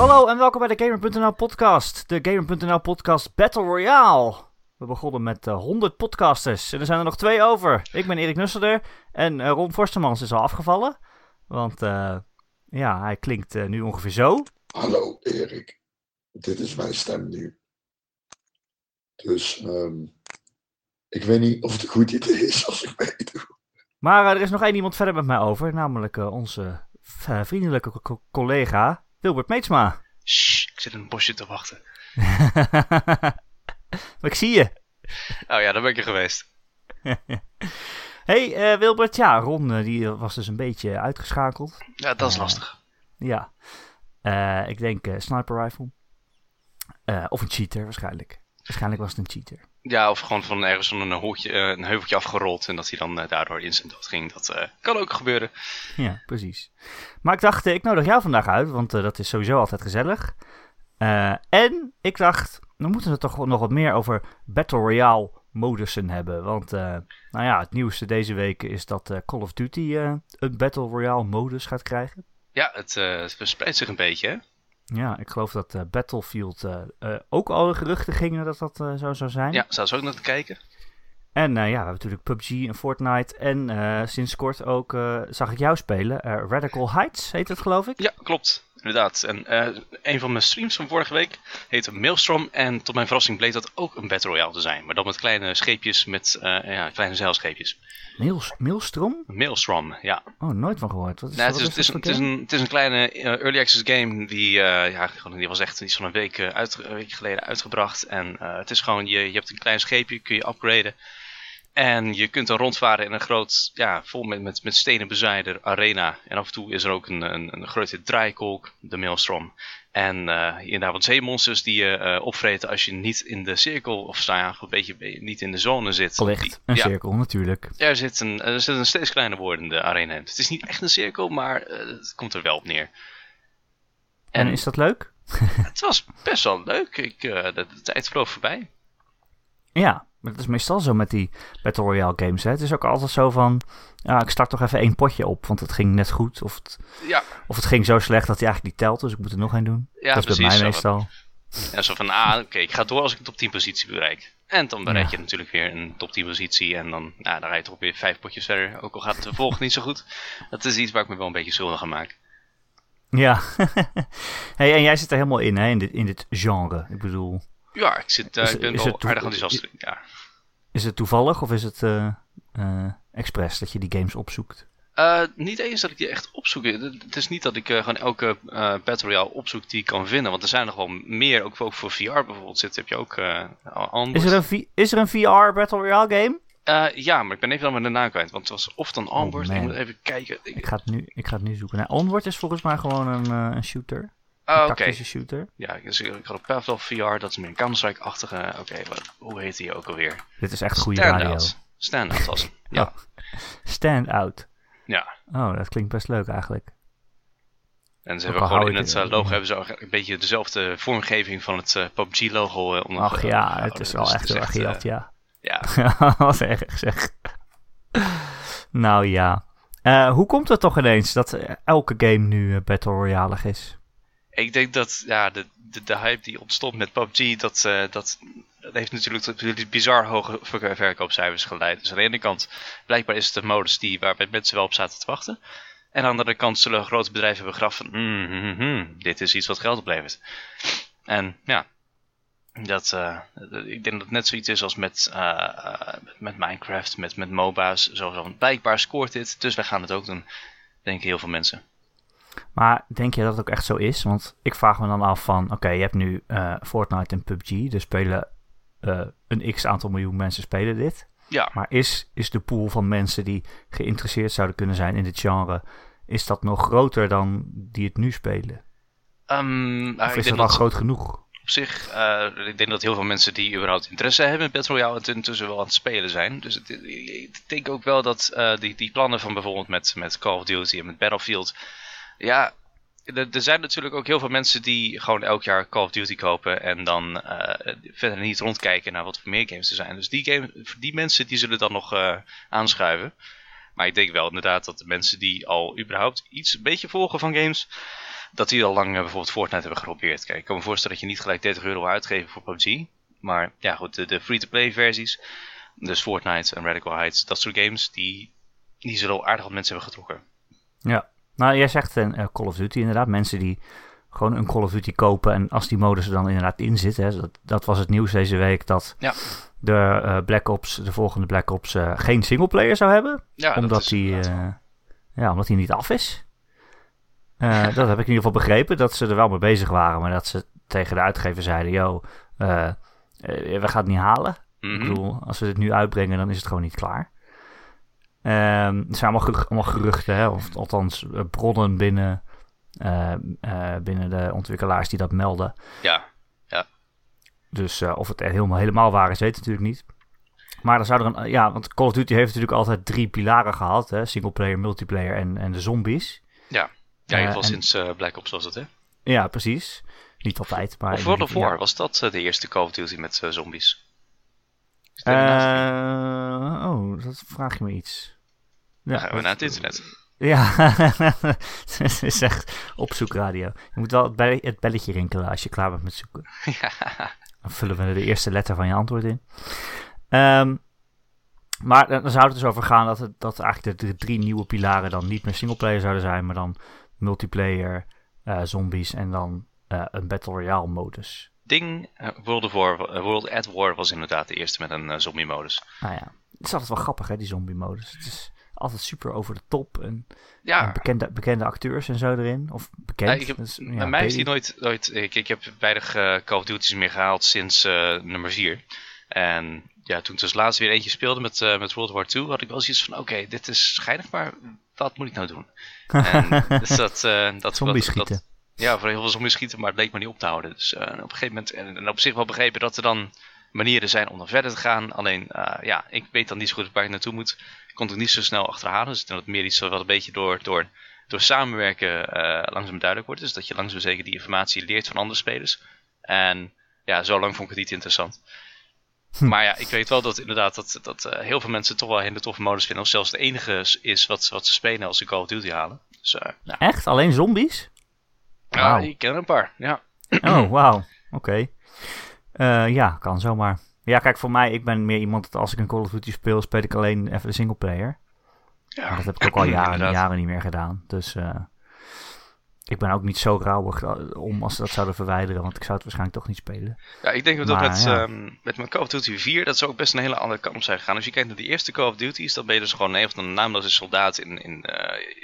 Hallo en welkom bij de Gamer.nl podcast. De Gamer.nl podcast Battle Royale. We begonnen met uh, 100 podcasters en er zijn er nog twee over. Ik ben Erik Nusselder en uh, Ron Forstemans is al afgevallen. Want uh, ja, hij klinkt nu ongeveer zo. Hallo Erik, dit is mijn stem nu. Dus um, ik weet niet of het een goed idee is als ik meedoe. Maar er is nog één iemand verder met mij over, namelijk onze vriendelijke co collega Wilbert Meetsma. Shh, ik zit in een bosje te wachten. maar ik zie je. Oh ja, daar ben ik er geweest. hey uh, Wilbert, ja, Ron die was dus een beetje uitgeschakeld. Ja, dat is lastig. Ja, ik denk sniper rifle. of een cheater waarschijnlijk. Waarschijnlijk was het een cheater. Ja, of gewoon van ergens van een, hoekje, een heuveltje afgerold en dat hij dan uh, daardoor instant dood ging. Dat uh, kan ook gebeuren. Ja, precies. Maar ik dacht, ik nodig jou vandaag uit, want uh, dat is sowieso altijd gezellig. en ik dacht, we moeten het toch nog wat meer over Battle Royale modussen hebben. Want, nou ja, het nieuwste deze week is dat Call of Duty een Battle Royale modus gaat krijgen. Ja, het, het verspreidt zich een beetje, hè? Ja, ik geloof dat uh, Battlefield uh, uh, ook al geruchten gingen dat dat zo zou zijn. Ja, zou ze ook naar te kijken. En ja, we hebben natuurlijk PUBG en Fortnite. En sinds kort ook zag ik jou spelen. Radical Heights heet het, geloof ik. Ja, klopt. Inderdaad. En een van mijn streams van vorige week heette Maelstrom. En tot mijn verrassing bleek dat ook een Battle Royale te zijn. Maar dan met kleine scheepjes, met ja, kleine zeilscheepjes. Maelstrom? Maelstrom, ja. Oh, nooit van gehoord. Wat is, het, is, is het, is, het, is een, het is een kleine uh, early access game die, uh, ja, die was echt iets van een week, uh, uit, een week geleden uitgebracht. En het is gewoon, je, je hebt een klein scheepje, kun je upgraden. En je kunt dan rondvaren in een groot, ja, vol met, met, met stenen bezaaide arena. En af en toe is er ook een, een, een grote draaikolk, de Maelstrom. En uh, inderdaad wat zeemonsters die je uh, opvreten als je niet in de cirkel, of je een beetje niet in de zone zit. Licht, een ja. cirkel natuurlijk. Er zit, een, er zit een steeds kleiner wordende arena in. Het is niet echt een cirkel, maar uh, het komt er wel op neer. En, en is dat leuk? het was best wel leuk. Ik, de, de tijd vloog voorbij. Ja, maar dat is meestal zo met die Battle Royale games. Hè? Het is ook altijd zo van, ja, ik start toch even één potje op, want het ging net goed. Of het, ja. of het ging zo slecht dat hij eigenlijk niet telt, dus ik moet er nog één doen. Ja, dat is precies, bij mij meestal. Ja, zo van, ah, oké, okay, ik ga door als ik de top 10 positie bereik. En dan bereik ja. je natuurlijk weer een top 10 positie en dan, nou, dan ga je toch weer vijf potjes verder. Ook al gaat het vervolgens niet zo goed. Dat is iets waar ik me wel een beetje schuldig aan maak. Ja, hey, en jij zit er helemaal in, hè, in dit, in dit genre. Ik bedoel... Ja, ik, zit, uh, Is- ik ben wel aardig enthousiast. Ja. Is het toevallig of is het eh eh expres dat je die games opzoekt? Eh, niet eens dat ik die echt opzoek. Het is niet dat ik eh, gewoon elke eh Battle Royale opzoek die ik kan vinden. Want er zijn nog wel meer, ook, ook voor VR bijvoorbeeld zit, heb je ook eh Onward. Is er een, is er een VR Battle Royale game? Eh, ja, maar ik ben even dan met de naam kwijt. Want het was of dan Onward, ik man. moet even kijken. Ik- Ik ga het nu, ik ga het nu zoeken. Nou, Onward is volgens mij gewoon een, eh, een shooter. Een oké. shooter. Ja, dus ik had op Path of VR, dat is meer een Counter-Strike-achtige... Oké, hoe heet die ook alweer? Dit is echt goede radio. Standout. Standout was hem. Ja, Oh. Stand Out. ja. Oh, dat klinkt best leuk eigenlijk. En ze Ook hebben gewoon in het het- eh, logo hebben ze een beetje dezelfde vormgeving van het eh, PUBG-logo. eh, onder- Ach ja, eh, het is dus wel echt is heel erg ja. ja, Wat erg zeg. nou ja. Hoe komt het toch ineens dat elke game nu Battle Royale is? Ik denk dat ja, de, de, de hype die ontstond met PUBG, dat, eh, dat, dat heeft natuurlijk tot bizar hoge ver- verkoopcijfers geleid. Dus aan de ene kant, blijkbaar is het een modus die, waar mensen wel op zaten te wachten. En aan de andere kant zullen grote bedrijven gedacht van, mm, mm, dit is iets wat geld oplevert. En ja, dat, eh, ik denk dat het net zoiets is als met, eh, met Minecraft, met, met MOBA's. Zo van, blijkbaar scoort dit, dus wij gaan het ook doen. Denken heel veel mensen. Maar denk je dat het ook echt zo is? Want ik vraag me dan af van, oké, je hebt nu eh, Fortnite en PUBG, dus spelen eh, een x aantal miljoen mensen spelen dit. Ja, Maar is, is de pool van mensen die geïnteresseerd zouden kunnen zijn in dit genre, is dat nog groter dan die het nu spelen? Nou, Of is dat al dat groot genoeg? op zich, eh, ik denk dat heel veel mensen die überhaupt interesse hebben in Battle Royale het intussen wel aan het spelen zijn. Dus het- ik denk ook wel dat die, die plannen van bijvoorbeeld met, met Call of Duty en met Battlefield, ja, er, zijn natuurlijk ook heel veel mensen die gewoon elk jaar Call of Duty kopen en dan eh, verder niet rondkijken naar wat voor meer games er zijn. Dus die, game, die mensen die zullen dan nog eh, aanschuiven. Maar ik denk wel inderdaad dat de mensen die al überhaupt iets een beetje volgen van games, dat die al lang eh, bijvoorbeeld Fortnite hebben geprobeerd. Kijk, ik kan me voorstellen dat je niet gelijk 30 euro wil uitgeven voor PUBG. Maar ja, goed, de, de free-to-play versies, dus Fortnite en Radical Heights, dat soort games, die, die zullen al aardig wat mensen hebben getrokken. Ja, nou jij zegt uh, Call of Duty inderdaad. Mensen die gewoon een Call of Duty kopen en als die modus er dan inderdaad in zit. Hè, dat, dat was het nieuws deze week dat Ja. de eh, Black Ops, de volgende Black Ops, eh, geen singleplayer zou hebben. Ja, omdat die, eh, ja, omdat die niet af is. Eh, dat heb ik in ieder geval begrepen, dat ze er wel mee bezig waren. Maar dat ze tegen de uitgever zeiden, yo, eh, eh, we gaan het niet halen. Mhm. Ik bedoel, als we dit nu uitbrengen, dan is het gewoon niet klaar. Ehm, het zijn allemaal, allemaal geruchten, hè? of althans eh, bronnen binnen, eh, eh, binnen de ontwikkelaars die dat melden. Ja, Dus eh, of het er helemaal, helemaal waar is, weet ik natuurlijk niet. Maar dan zou er een, ja, want Call of Duty heeft natuurlijk altijd drie pilaren gehad: hè? singleplayer, multiplayer en, en de zombies. ja. ja in ieder geval sinds Black Ops was het, hè? Ja, precies. Niet altijd, maar. Of World of ja. War, was dat de eerste Call of Duty met zombies? Eh, oh, dat vraag je me iets. Ja, gaan we naar het internet. Ja, het is echt opzoekradio. Je moet wel het, bell- het belletje rinkelen als je klaar bent met zoeken. Dan vullen we de eerste letter van je antwoord in. Ehm, maar dan zou het dus over gaan dat, het, dat eigenlijk de, de drie nieuwe pilaren dan niet meer singleplayer zouden zijn, maar dan multiplayer, eh, zombies en dan eh, een Battle Royale modus. Ding, eh, World, of War, eh, World at War was inderdaad de eerste met een eh, zombie-modus. Nou ja, het is altijd wel grappig hè, die zombie modus. Het is altijd super over de top en, bekende, bekende acteurs en zo erin. Of bekend. Ja, ik heb, dus, ja, bij mij is die nooit, nooit ik, ik heb weinig Call of Duty's meer gehaald sinds nummer 4. En ja, toen ik dus laatst weer eentje speelde met, met World War II, had ik wel zoiets van, oké, dit is schijnig, maar wat moet ik nou doen? En, dus dat, eh dat, dat-. Ja, voor heel veel zombies schieten, maar het bleek maar niet op te houden. Dus eh, op een gegeven moment, en, en op zich wel begrepen dat er dan manieren zijn om dan verder te gaan. Alleen, eh, ja, ik weet dan niet zo goed waar ik naartoe moet. Ik kon het niet zo snel achterhalen. Dus ik denk dat het meer iets wat een beetje door, door, door samenwerken eh, langzaam duidelijk wordt. Dus dat je langzaam zeker die informatie leert van andere spelers. En ja, zo lang vond ik het niet interessant. Hm. Maar ja, ik weet wel dat inderdaad dat, dat heel veel mensen toch wel hele toffe modus vinden. Of zelfs het enige is wat, wat ze spelen als ze Call of Duty halen. Dus ja, Echt? Alleen zombies? Ja, ik ken er een paar. Ja. Oh, wauw. Oké. Eh, ja, kan zomaar. Ja, kijk, voor mij, ik ben meer iemand dat als ik een Call of Duty speel, speel ik alleen even de singleplayer. ja. Dat heb ik ook al jaren, jaren niet meer gedaan. Dus eh, ik ben ook niet zo rauwig eh, om als ze dat zouden verwijderen, want ik zou het waarschijnlijk toch niet spelen. Ja, ik denk dat Maar, met, ja. ehm, met mijn Call of Duty 4 dat zou ook best een hele andere kant op zijn gegaan. Als je kijkt naar die eerste Call of Duty's, dan ben je dus gewoon een van de naamloze soldaat in, in, in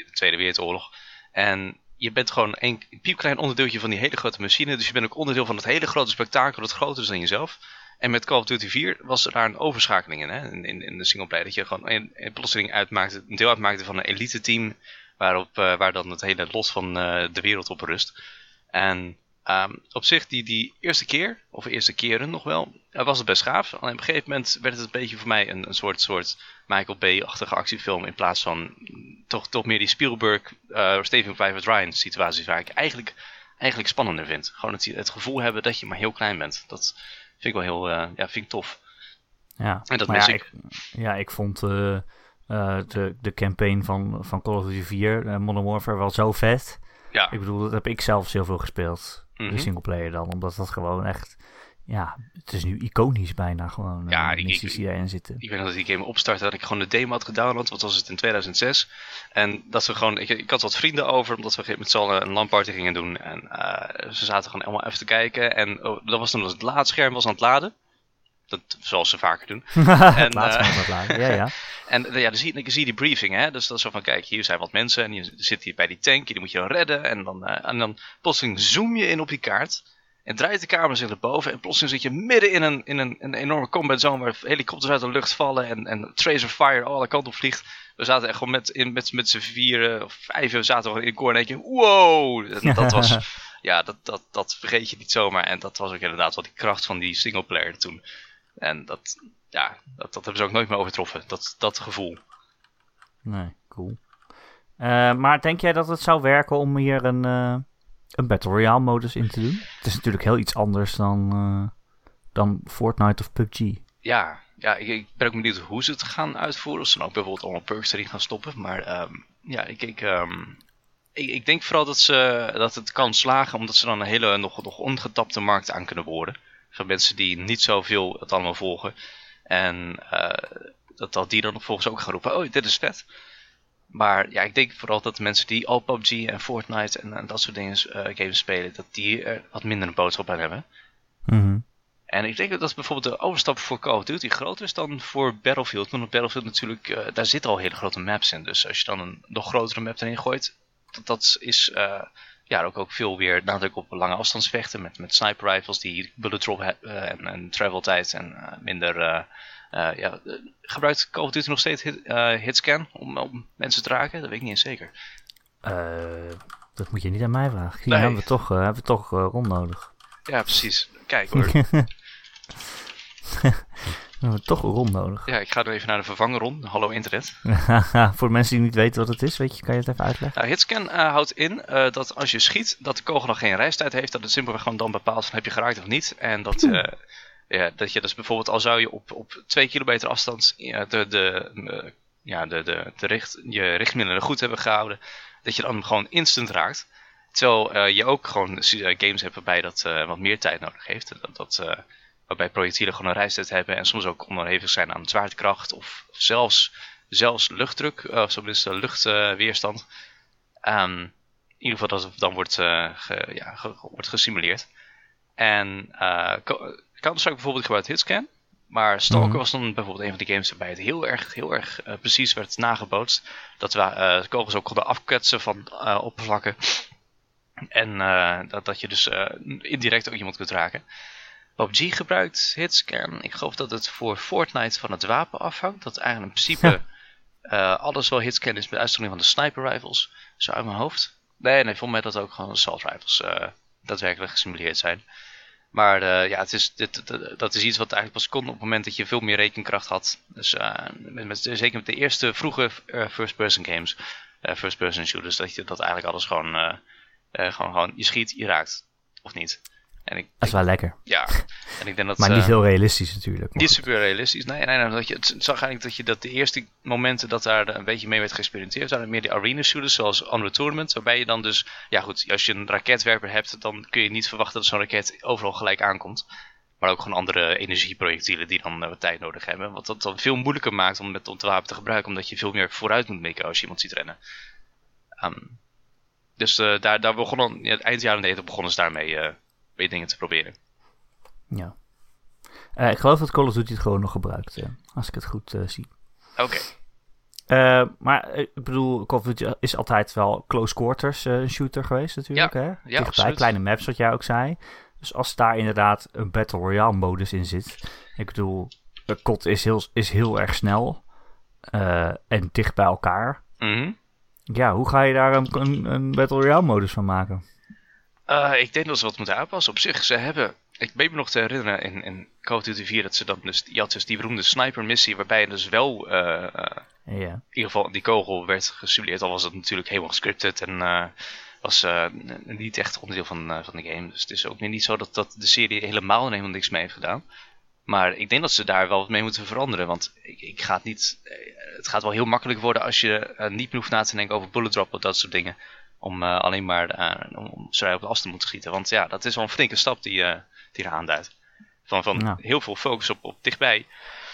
de Tweede Wereldoorlog. En je bent gewoon een piepklein onderdeeltje van die hele grote machine. Dus je bent ook onderdeel van het hele grote spektakel dat groter is dan jezelf. En met Call of Duty 4 was er daar een overschakeling in, hè? In, in, in de singleplayer. Dat je gewoon een, een plotseling uitmaakte, een deel uitmaakte van een elite team. Waarop, eh, waar dan het hele lot van eh, de wereld op rust. En ehm, op zich, die, die eerste keer, of eerste keren nog wel, eh, was het best gaaf. Alleen op een gegeven moment werd het een beetje voor mij een, een soort, soort Michael Bay-achtige actiefilm. In plaats van toch, toch meer die Spielberg, eh Steven Private Ryan situaties. Waar ik eigenlijk, eigenlijk spannender vind. Gewoon het, het gevoel hebben dat je maar heel klein bent. Dat vind ik wel heel eh, ja, vind ik tof. Ja, En dat ja, ik. Ja, ik vond de, de campaign van, van Call of Duty 4, eh, Modern Warfare, wel zo vet. Ja, Ik bedoel, dat heb ik zelfs heel veel gespeeld. Mhm. De singleplayer dan, omdat dat gewoon echt... Ja, het is nu iconisch bijna gewoon. eh, Ja, de ik- missies ik- die erin zitten. ik weet nog dat die game opstartte, dat ik gewoon de demo had gedownload. Wat was het in 2006? En dat we gewoon, ik, ik had wat vrienden over, omdat we met z'n allen een LAN-party gingen doen. En eh, ze zaten gewoon allemaal even te kijken. En oh, dat was toen als het laadscherm was aan het laden. Dat, zoals ze vaker doen. Dat laden. Ja, ja. En ja, dan zie, dan zie je die briefing, hè. Dus dat is zo van, kijk, hier zijn wat mensen en je zit hier bij die tank, die moet je dan redden. En dan, eh, en dan plotseling zoom je in op die kaart en draait de camera zich naar boven. En plotseling zit je midden in een, in een, een enorme combat zone waar helikopters uit de lucht vallen en, en tracer fire alle kanten op vliegt. We zaten echt gewoon met, in, met, met z'n vieren of vijven, we zaten gewoon in een koor en denk je, wow! En dat was, ja, dat, dat, dat vergeet je niet zomaar. En dat was ook inderdaad wat die kracht van die singleplayer toen. En dat, ja, dat, dat hebben ze ook nooit meer overtroffen, dat, dat gevoel. Nee, cool. Eh, maar denk jij dat het zou werken om hier een, eh, een Battle Royale modus in te doen? Het is natuurlijk heel iets anders dan, eh, dan Fortnite of PUBG. Ja, ja ik, ik ben ook benieuwd hoe ze het gaan uitvoeren. Of ze nou ook bijvoorbeeld allemaal perks erin gaan stoppen. Maar ehm, ja, ik, ik, ehm, ik, ik denk vooral dat, ze, dat het kan slagen omdat ze dan een hele nog, nog ongetapte markt aan kunnen boren. Van mensen die niet zoveel het allemaal volgen. En eh, dat, dat die dan vervolgens ook gaan roepen, oh dit is vet. Maar ja, ik denk vooral dat de mensen die al PUBG en Fortnite en, en dat soort dingen eh, games spelen, dat die er wat minder een boodschap aan hebben. Mhm. En ik denk dat bijvoorbeeld de overstap voor Call of Duty groter is dan voor Battlefield. Want Battlefield natuurlijk, eh, daar zitten al hele grote maps in. Dus als je dan een nog grotere map erin gooit, dat, dat is eh, ja, ook, ook veel weer nadruk op lange afstandsvechten. Met, met sniper rifles die bullet drop hebben en, en travel tijd en minder... ja, gebruikt Call of Duty nog steeds hit, hitscan om, om mensen te raken? Dat weet ik niet eens zeker. dat moet je niet aan mij vragen. Die hebben we toch, hebben we toch rond nodig. Ja, precies. Kijk hoor. We hebben toch een ron nodig. Ja, ik ga er even naar de vervangerron. Hallo internet. Voor mensen die niet weten wat het is, weet je, kan je het even uitleggen? Nou, hitscan uh, houdt in uh, dat als je schiet, dat de kogel nog geen reistijd heeft. Dat het simpelweg gewoon dan bepaalt van heb je geraakt of niet. En dat, uh, ja, dat je dus bijvoorbeeld al zou je op, op twee kilometer afstand de, de, ja, de, de, de richt, je richtmiddelen goed hebben gehouden. Dat je dan gewoon instant raakt. Terwijl je ook gewoon games hebt waarbij dat wat meer tijd nodig heeft. Dat, dat waarbij projectielen gewoon een reistijd hebben en soms ook onderhevig zijn aan zwaartekracht of zelfs, zelfs luchtdruk, uh, of tenminste luchtweerstand. Um, in ieder geval dat het dan wordt, uh, ge, ja, ge, wordt gesimuleerd. En uh, Counter-Strike bijvoorbeeld gebruikt hitscan. Maar Stalker mm. was dan bijvoorbeeld een van die games waarbij het heel erg, heel erg uh, precies werd nagebootst. Dat we kogels ook konden afkwetsen van oppervlakken. En dat, dat je dus indirect ook iemand kunt raken. PUBG gebruikt hitscan. Ik geloof dat het voor Fortnite van het wapen afhangt. Dat eigenlijk in principe uh, alles wel hitscan is met uitzondering van de sniper rifles. Zo uit mijn hoofd. Nee, nee, volgens mij dat ook gewoon assault rifles uh, daadwerkelijk gesimuleerd zijn. Maar uh, ja, het is, dit, dit, dat is iets wat eigenlijk pas kon op het moment dat je veel meer rekenkracht had. Dus met, met, zeker met de eerste vroege first-person games, first-person shooters, dat je dat eigenlijk alles gewoon, gewoon, gewoon, je schiet, je raakt. Of niet. En ik, dat is wel lekker. Ja, en ik denk dat... maar niet heel realistisch natuurlijk. Niet super realistisch. Nee, nee, nee. Dat je, het zag eigenlijk dat je dat de eerste momenten dat daar een beetje mee werd geëxperimenteerd, waren meer de arena shooters zoals Unreal Tournament. Waarbij je dan dus, ja goed, als je een raketwerper hebt, dan kun je niet verwachten dat zo'n raket overal gelijk aankomt. Maar ook gewoon andere energieprojectielen die dan uh, wat tijd nodig hebben. Wat dat dan veel moeilijker maakt om met het wapen te gebruiken, omdat je veel meer vooruit moet mikken als je iemand ziet rennen. Um, dus uh, daar, daar begonnen, ja, eind jaren 90 begonnen ze daarmee uh, weer dingen te proberen. Ja. Uh, ik geloof dat Call of Duty het gewoon nog gebruikt, uh, als ik het goed uh, zie. Oké. Okay. maar ik bedoel, Call of Duty is altijd wel close quarters een shooter geweest natuurlijk. Ja, hè? ja Dichtbij, absoluut. kleine maps, wat jij ook zei. Dus als daar inderdaad een Battle Royale modus in zit. Ik bedoel, COD is heel, is heel erg snel. en dicht bij elkaar. Mm -hmm. Ja, hoe ga je daar een, een, een Battle Royale modus van maken? Uh, ik denk dat ze wat moeten aanpassen. Op zich, ze hebben... Ik weet me nog te herinneren in, in Call of Duty 4 dat ze dan dus... Je had dus die beroemde sniper missie waarbij je dus wel... Uh, uh, ja. In ieder geval die kogel werd gesimuleerd. Al was het natuurlijk helemaal gescripted en was niet echt onderdeel van, van de game. Dus het is ook weer niet zo dat, dat de serie helemaal helemaal niks mee heeft gedaan. Maar ik denk dat ze daar wel wat mee moeten veranderen. Want ik, ik ga het niet... Het gaat wel heel makkelijk worden als je niet meer hoeft na te denken over bullet drop of dat soort dingen om uh, alleen maar uh, om, om vrij op de afstand te schieten. Want ja, dat is wel een flinke stap die, uh, die er aanduidt. Van, van ja. heel veel focus op, op dichtbij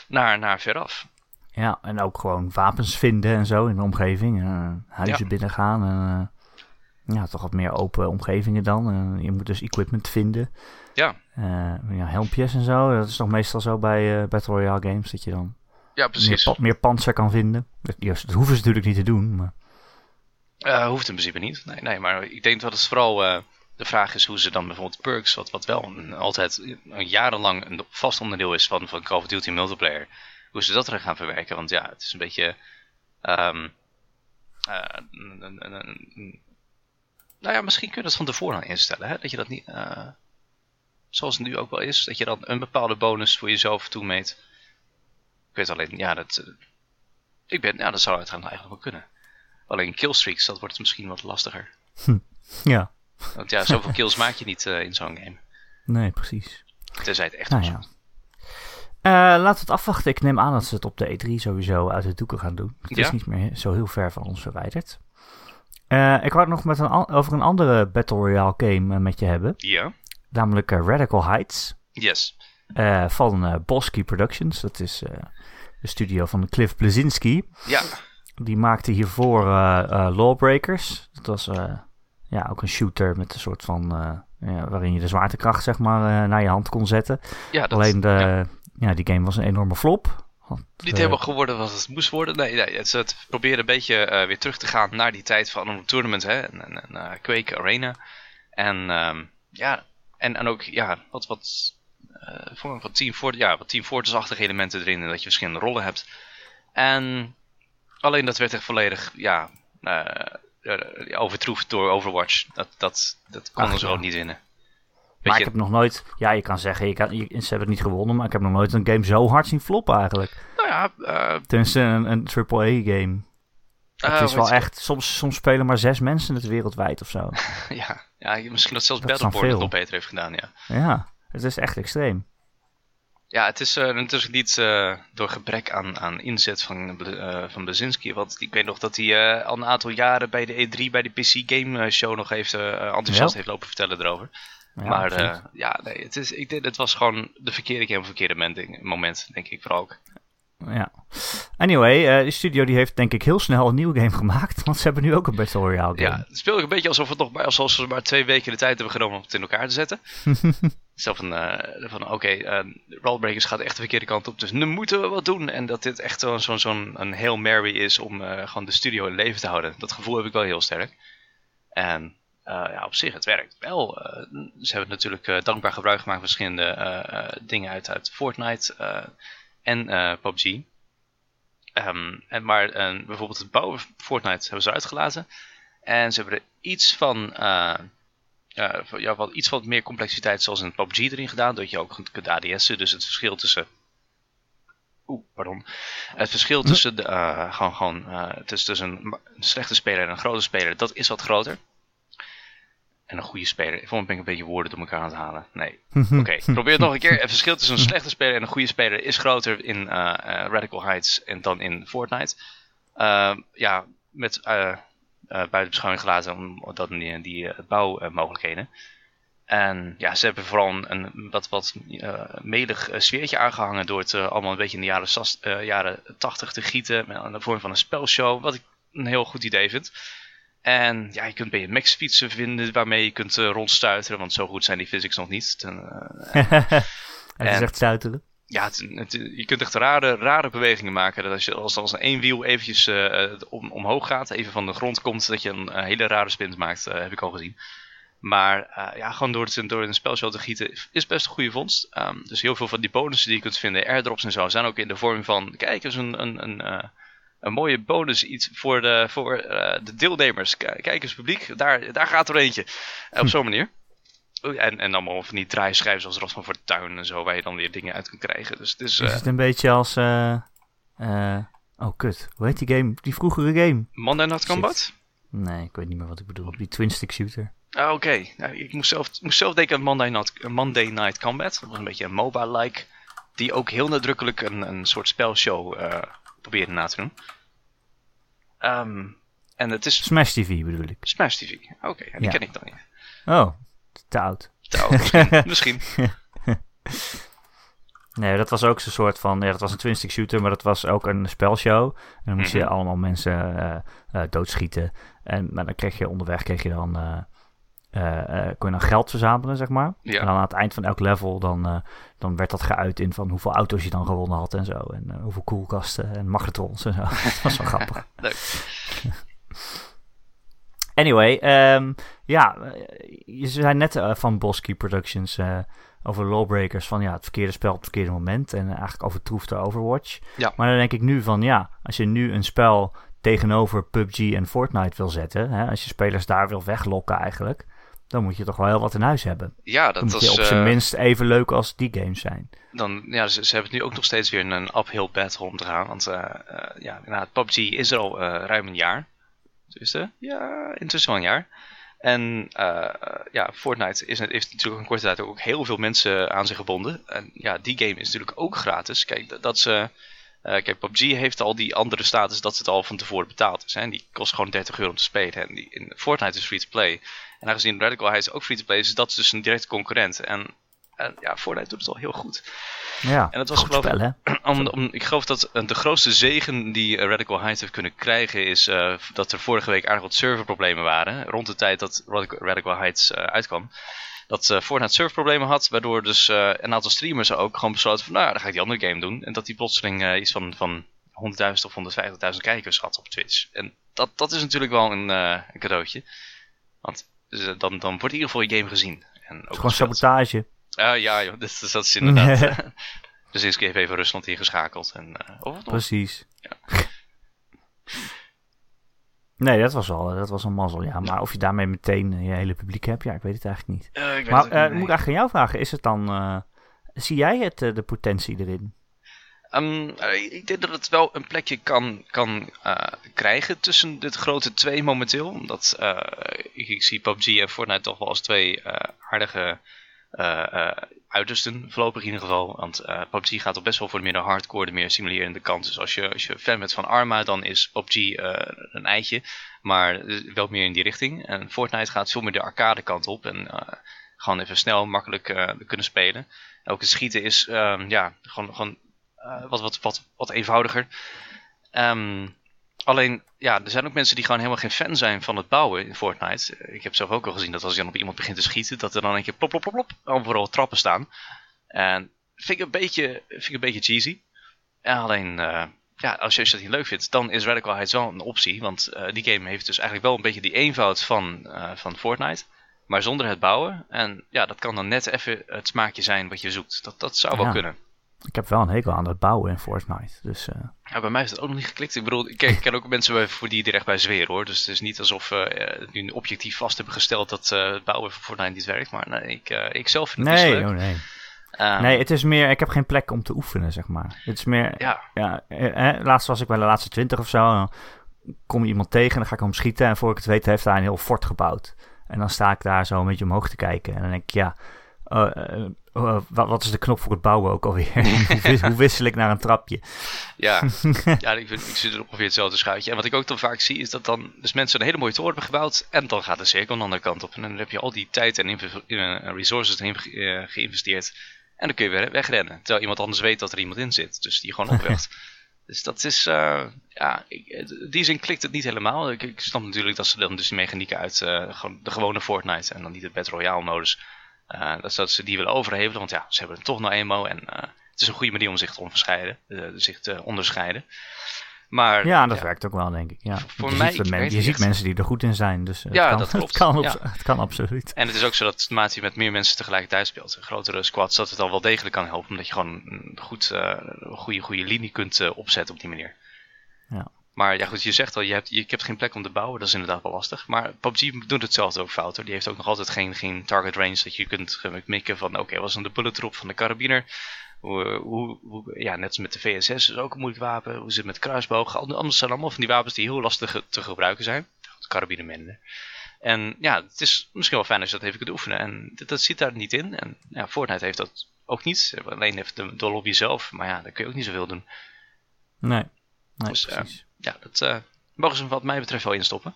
naar, naar veraf. Ja, en ook gewoon wapens vinden en zo in de omgeving. huizen ja. binnengaan en ja, toch wat meer open omgevingen dan. je moet dus equipment vinden. Ja. ja. Helmpjes en zo. Dat is toch meestal zo bij Battle Royale games dat je dan ja, precies. meer, meer panzer kan vinden. Dat, dat hoeven ze natuurlijk niet te doen, maar... Uh, hoeft in principe niet. Nee, nee, maar ik denk dat het vooral uh, de vraag is hoe ze dan bijvoorbeeld perks, wat, wat wel altijd een jarenlang een vast onderdeel is van, van Call of Duty multiplayer, hoe ze dat er gaan verwerken. Want ja, het is een beetje. Um, uh, nou ja, misschien kun je dat van tevoren instellen. Hè? Dat je dat niet. zoals het nu ook wel is, dat je dan een bepaalde bonus voor jezelf toemeet. Ik weet alleen, ja, dat. ik ben, ja, dat zou uiteindelijk eigenlijk wel kunnen. Alleen killstreaks, dat wordt misschien wat lastiger. Hm. Ja. Want ja, zoveel kills maak je niet uh, in zo'n game. Nee, precies. Tenzij het echt nou, ja. Uh, laten we het afwachten. Ik neem aan dat ze het op de E3 sowieso uit de doeken gaan doen. Het ja? is niet meer zo heel ver van ons verwijderd. Eh, ik wou het nog met een, over een andere Battle Royale game eh, met je hebben. Ja. Namelijk eh, Radical Heights Yes. eh, van eh Bosky Productions. Dat is eh, de studio van Cliff Blazinski. Ja. Die maakte hiervoor eh, eh, Lawbreakers. Dat was eh, ja, ook een shooter met een soort van... ja, waarin je de zwaartekracht zeg maar, naar je hand kon zetten. Ja, dat, Alleen de, ja. ja. die game was een enorme flop. Want, Niet helemaal geworden wat het moest worden. Nee, nee het, het probeerde een beetje weer terug te gaan naar die tijd van een tournament, hè. En, en, eh, Quake Arena. En ehm, ja, en, en ook, ja, wat, wat, eh vorm van Team Fortress, ja, wat Team Fortress-achtige elementen erin. En dat je verschillende rollen hebt. En alleen dat werd echt volledig, ja, eh, overtroefd door Overwatch. Dat, dat, dat konden ze ook niet winnen. Maar ik heb nog nooit... Ja, je kan zeggen, je kan, je- ze hebben het niet gewonnen. Maar ik heb nog nooit een game zo hard zien floppen eigenlijk. nou ja, Tenminste, een, een AAA-game. het is wel echt... Soms, soms spelen maar zes mensen het wereldwijd of zo. Ja, ja, misschien dat zelfs Dat Battleborn het nog beter heeft gedaan, ja. Ja, het is echt extreem. Ja, het is eh, natuurlijk niet eh, door gebrek aan, aan inzet van, eh van Blazinski. Want ik weet nog dat hij eh, al een aantal jaren bij de E3, bij de PC Game Show nog heeft, enthousiast Ja. heeft lopen vertellen erover. Ja, maar ja, nee, het, is, ik het was gewoon de verkeerde game op het verkeerde moment, denk ik vooral ook. Ja. Anyway, eh de studio die heeft denk ik heel snel een nieuwe game gemaakt. Want ze hebben nu ook een Battle Royale game. Ja, het speelt een beetje alsof, het nog maar, alsof ze maar twee weken de tijd hebben genomen om het in elkaar te zetten. Zo van, eh, van oké, eh Rollbreakers gaat echt de verkeerde kant op, dus nu moeten we wat doen. En dat dit echt zo'n zo'n zo'n een Hail Mary is om gewoon de studio in leven te houden. Dat gevoel heb ik wel heel sterk. En ja, op zich, het werkt wel. Ze hebben natuurlijk dankbaar gebruik gemaakt van verschillende dingen uit, uit Fortnite en eh, PUBG. Ehm, en maar eh, bijvoorbeeld het bouwen van Fortnite hebben ze eruit gelaten. En ze hebben er iets van, eh, ja, wat, iets wat meer complexiteit zoals in PUBG erin gedaan. Dat je ook kunt ADS'en. Dus het verschil tussen... Oeh, pardon. Het verschil tussen, de, gewoon, gewoon, tussen, tussen een slechte speler en een grote speler, dat is wat groter. En een goede speler. Volgens mij ben ik een beetje woorden door elkaar aan het halen. Nee. Oké, probeer het nog een keer. Het verschil tussen een slechte speler en een goede speler is groter in eh, eh, Radical Heights en dan in Fortnite. Eh, ja, met eh buiten beschouwing gelaten omdat die, die bouwmogelijkheden. En ja, ze hebben vooral een, een wat, wat melig sfeertje aangehangen door het allemaal een beetje in de jaren, jaren 80 te gieten. Met, in de vorm van een spelshow, wat ik een heel goed idee vind. En ja, je kunt BMX fietsen vinden waarmee je kunt eh, rondstuiteren, want zo goed zijn die physics nog niet. Ten, en- echt stuiteren. ja, het, het- je kunt echt rare, rare bewegingen maken. Dat als, je, als, als een één wiel eventjes eh, eh, om, omhoog gaat, even van de grond komt, dat je een, hele rare spin maakt, heb ik al gezien. Maar ja, gewoon door het door een spelshow te gieten is best een goede vondst. Ehm, dus heel veel van die bonussen die je kunt vinden, airdrops en zo, zijn ook in de vorm van, kijk eens, een, een, een, een mooie bonus iets voor de, voor, eh, de deelnemers. K- Kijk eens publiek, daar, daar gaat er eentje. Eh, op zo'n manier. Oei, En, en allemaal van die draaischijven zoals Ras van Fortuin en zo, waar je dan weer dingen uit kunt krijgen. Dus het is... Is eh, het een beetje als... oh, kut. Hoe heet die game? Die vroegere game? Monday Night Combat? Nee, ik weet niet meer wat ik bedoel. Die twin-stick shooter. Ah, Oké, nou, ik moest zelf, moest zelf denken aan Monday Night, Monday Night Combat. Dat was een beetje een MOBA-like. Die ook heel nadrukkelijk een, een soort spelshow probeerde na te doen. Ehm, en het is Smash TV bedoel ik. Smash TV. Oké, die Ja. ken ik dan niet. Oh, te oud. Trouw, misschien. misschien. Nee, dat was ook zo'n soort van... Ja, dat was een twin-stick shooter, maar dat was ook een spelshow. En dan moest je Mhm. allemaal mensen eh, eh, doodschieten. En maar dan kreeg je onderweg kreeg je dan... eh, kon je dan geld verzamelen, zeg maar. Ja. En dan aan het eind van elk level, dan, eh, dan werd dat geuit in van hoeveel auto's je dan gewonnen had en zo. En eh, hoeveel koelkasten en magnetrons en zo. dat was wel grappig. Leuk. Anyway, ehm, ja, eh, je zei net eh, van Bosky Productions eh, over Lawbreakers van ja, het verkeerde spel op het verkeerde moment en eigenlijk overtroefde Overwatch. Ja. Maar dan denk ik nu van ja, als je nu een spel tegenover PUBG en Fortnite wil zetten, hè, als je spelers daar wil weglokken eigenlijk, dan moet je toch wel heel wat in huis hebben. Ja, Dan dat was... je op zijn eh, minst even leuk als die games zijn. dan, ja, ze, ze hebben het nu ook nog steeds weer een uphill battle om te gaan. Want eh, eh, ja, nou, PUBG is er al ruim een jaar. Eh, ja, intussen wel een jaar. En ja, Fortnite is, heeft natuurlijk in korte tijd ook heel veel mensen aan zich gebonden. En ja, die game is natuurlijk ook gratis. Kijk, dat, dat ze kijk, PUBG heeft al die andere status dat het al van tevoren betaald is. Hè? Die kost gewoon 30 euro om te spelen. En die, in Fortnite is free-to-play. En aangezien Radical Heights ook free-to-play is, is dat dus een directe concurrent. En en ja, Fortnite doet het al heel goed. Ja, En het was geloof ik- spel, hè? Om, om, ik geloof dat eh, de grootste zegen die eh, Radical Heights heeft kunnen krijgen is eh, dat er vorige week aardig wat serverproblemen waren. Rond de tijd dat Radical, Heights uitkwam. Dat eh Fortnite serverproblemen had, waardoor dus een aantal streamers ook gewoon besloten van nou, dan ga ik die andere game doen. En dat die plotseling iets van, van 100.000 of 150.000 kijkers had op Twitch. En dat, dat is natuurlijk wel een, een cadeautje. Want dus, eh, dan, dan wordt in ieder geval je game gezien. En ook Gewoon sabotage. Ah, ja, joh, dat, dat is inderdaad. dus eerst heeft even Rusland ingeschakeld. En, eh, of? Precies. Nee, dat was wel dat was een mazzel, ja. Maar of je daarmee meteen eh, je hele publiek hebt, ja, ik weet het eigenlijk niet. Ik Maar het moet ik eigenlijk aan jou vragen, is het dan... zie jij het, de potentie erin? Ehm, eh, ik denk dat het wel een plekje kan, kan eh, krijgen tussen de grote twee momenteel. Omdat eh, ik, zie PUBG en Fortnite toch wel als twee aardige uitersten, voorlopig in ieder geval. Want PUBG gaat toch best wel voor de meer hardcore, de meer simulerende kant. Dus als je, als je fan bent van Arma, dan is PUBG een eitje. Maar wel meer in die richting. En Fortnite gaat veel meer de arcade kant op. En gewoon even snel, makkelijk kunnen spelen. Het schieten is ehm, ja, gewoon, gewoon wat, wat, wat, wat eenvoudiger. Ehm, alleen, ja, er zijn ook mensen die gewoon helemaal geen fan zijn van het bouwen in Fortnite. Ik heb zelf ook al gezien dat als je dan op iemand begint te schieten, dat er dan een keer plop, plop, plop, plop, overal trappen staan. En vind ik een beetje, vind ik een beetje cheesy. En alleen, eh, ja, als je, als je dat niet leuk vindt, dan is Radical Heights wel een optie. Want eh, die game heeft dus eigenlijk wel een beetje die eenvoud van, eh, van Fortnite. Maar zonder het bouwen. En ja, dat kan dan net even het smaakje zijn wat je zoekt. Dat, dat zou wel Ja. kunnen. Ik heb wel een hekel aan het bouwen in Fortnite. Dus eh, Ja, bij mij is het ook nog niet geklikt. Ik bedoel, ik ken, ik ken ook mensen voor die echt bij zweren hoor. Dus het is niet alsof we eh, nu objectief vast hebben gesteld dat eh, het bouwen van Fortnite niet werkt. Maar nee, ik, ik zelf vind het nee, oh nee. Ehm, Nee, het is meer, ik heb geen plek om te oefenen, zeg maar. Het is meer, Ja, ja, laatst was ik bij de laatste twintig of zo. En dan kom je iemand tegen en dan ga ik hem schieten. En voor ik het weet heeft hij een heel fort gebouwd. En dan sta ik daar zo een beetje omhoog te kijken. En dan denk ik, ja, eh, eh, eh, wat, wat is de knop voor het bouwen ook alweer? hoe, wis- hoe wissel ik naar een trapje? ja. ja ik, vind, ik zit er ongeveer hetzelfde schuitje. En wat ik ook dan vaak zie is dat dan dus mensen een hele mooie toren hebben gebouwd. En dan gaat de cirkel de andere kant op. En dan heb je al die tijd en eh, resources ge- eh, geïnvesteerd. En dan kun je weer wegrennen. Terwijl iemand anders weet dat er iemand in zit. Dus die gewoon opwacht. Dus dat is, ja, ik, in die zin klikt het niet helemaal. Ik, ik snap natuurlijk dat ze dan dus die mechanieken uit de gewone Fortnite en dan niet de Battle Royale modus, dat, dat ze die willen overhevelen. Want ja, ze hebben het toch nou eenmaal en eh, het is een goede manier om zich te onderscheiden. eh, zich te onderscheiden. Maar Ja, dat werkt ook wel, denk ik. Ja. Voor je mij, ziet, men- je ziet mensen die er goed in zijn. Dus het Ja, kan, dat klopt. Het kan, op- Ja. het kan absoluut. En het is ook zo dat je met meer mensen tegelijkertijd speelt, grotere squads, dat het al wel degelijk kan helpen. Omdat je gewoon een goed, eh, een goede, goede linie kunt eh, opzetten op die manier. Ja. Maar ja goed, je zegt al, je hebt, je hebt geen plek om te bouwen. Dat is inderdaad wel lastig. Maar PUBG doet hetzelfde ook fout hoor. Die heeft ook nog altijd geen, geen target range dat je kunt ge- mikken van oké, wat is dan de bullet drop van de karabiner? Hoe, hoe, hoe- ja, net als met de VSS is ook een moeilijk wapen. Hoe zit het met kruisboog? Anders zijn allemaal van die wapens die heel lastig te gebruiken zijn. De karabiner minder. En ja, het is misschien wel fijn als je dat even kunt oefenen. En dat, dat zit daar niet in. En ja, Fortnite heeft dat ook niet. Alleen heeft de, de lobby zelf. Maar ja, daar kun je ook niet zoveel doen. Nee, nee Dus, eh, precies. Ja, dat eh, mogen ze wat mij betreft wel instoppen.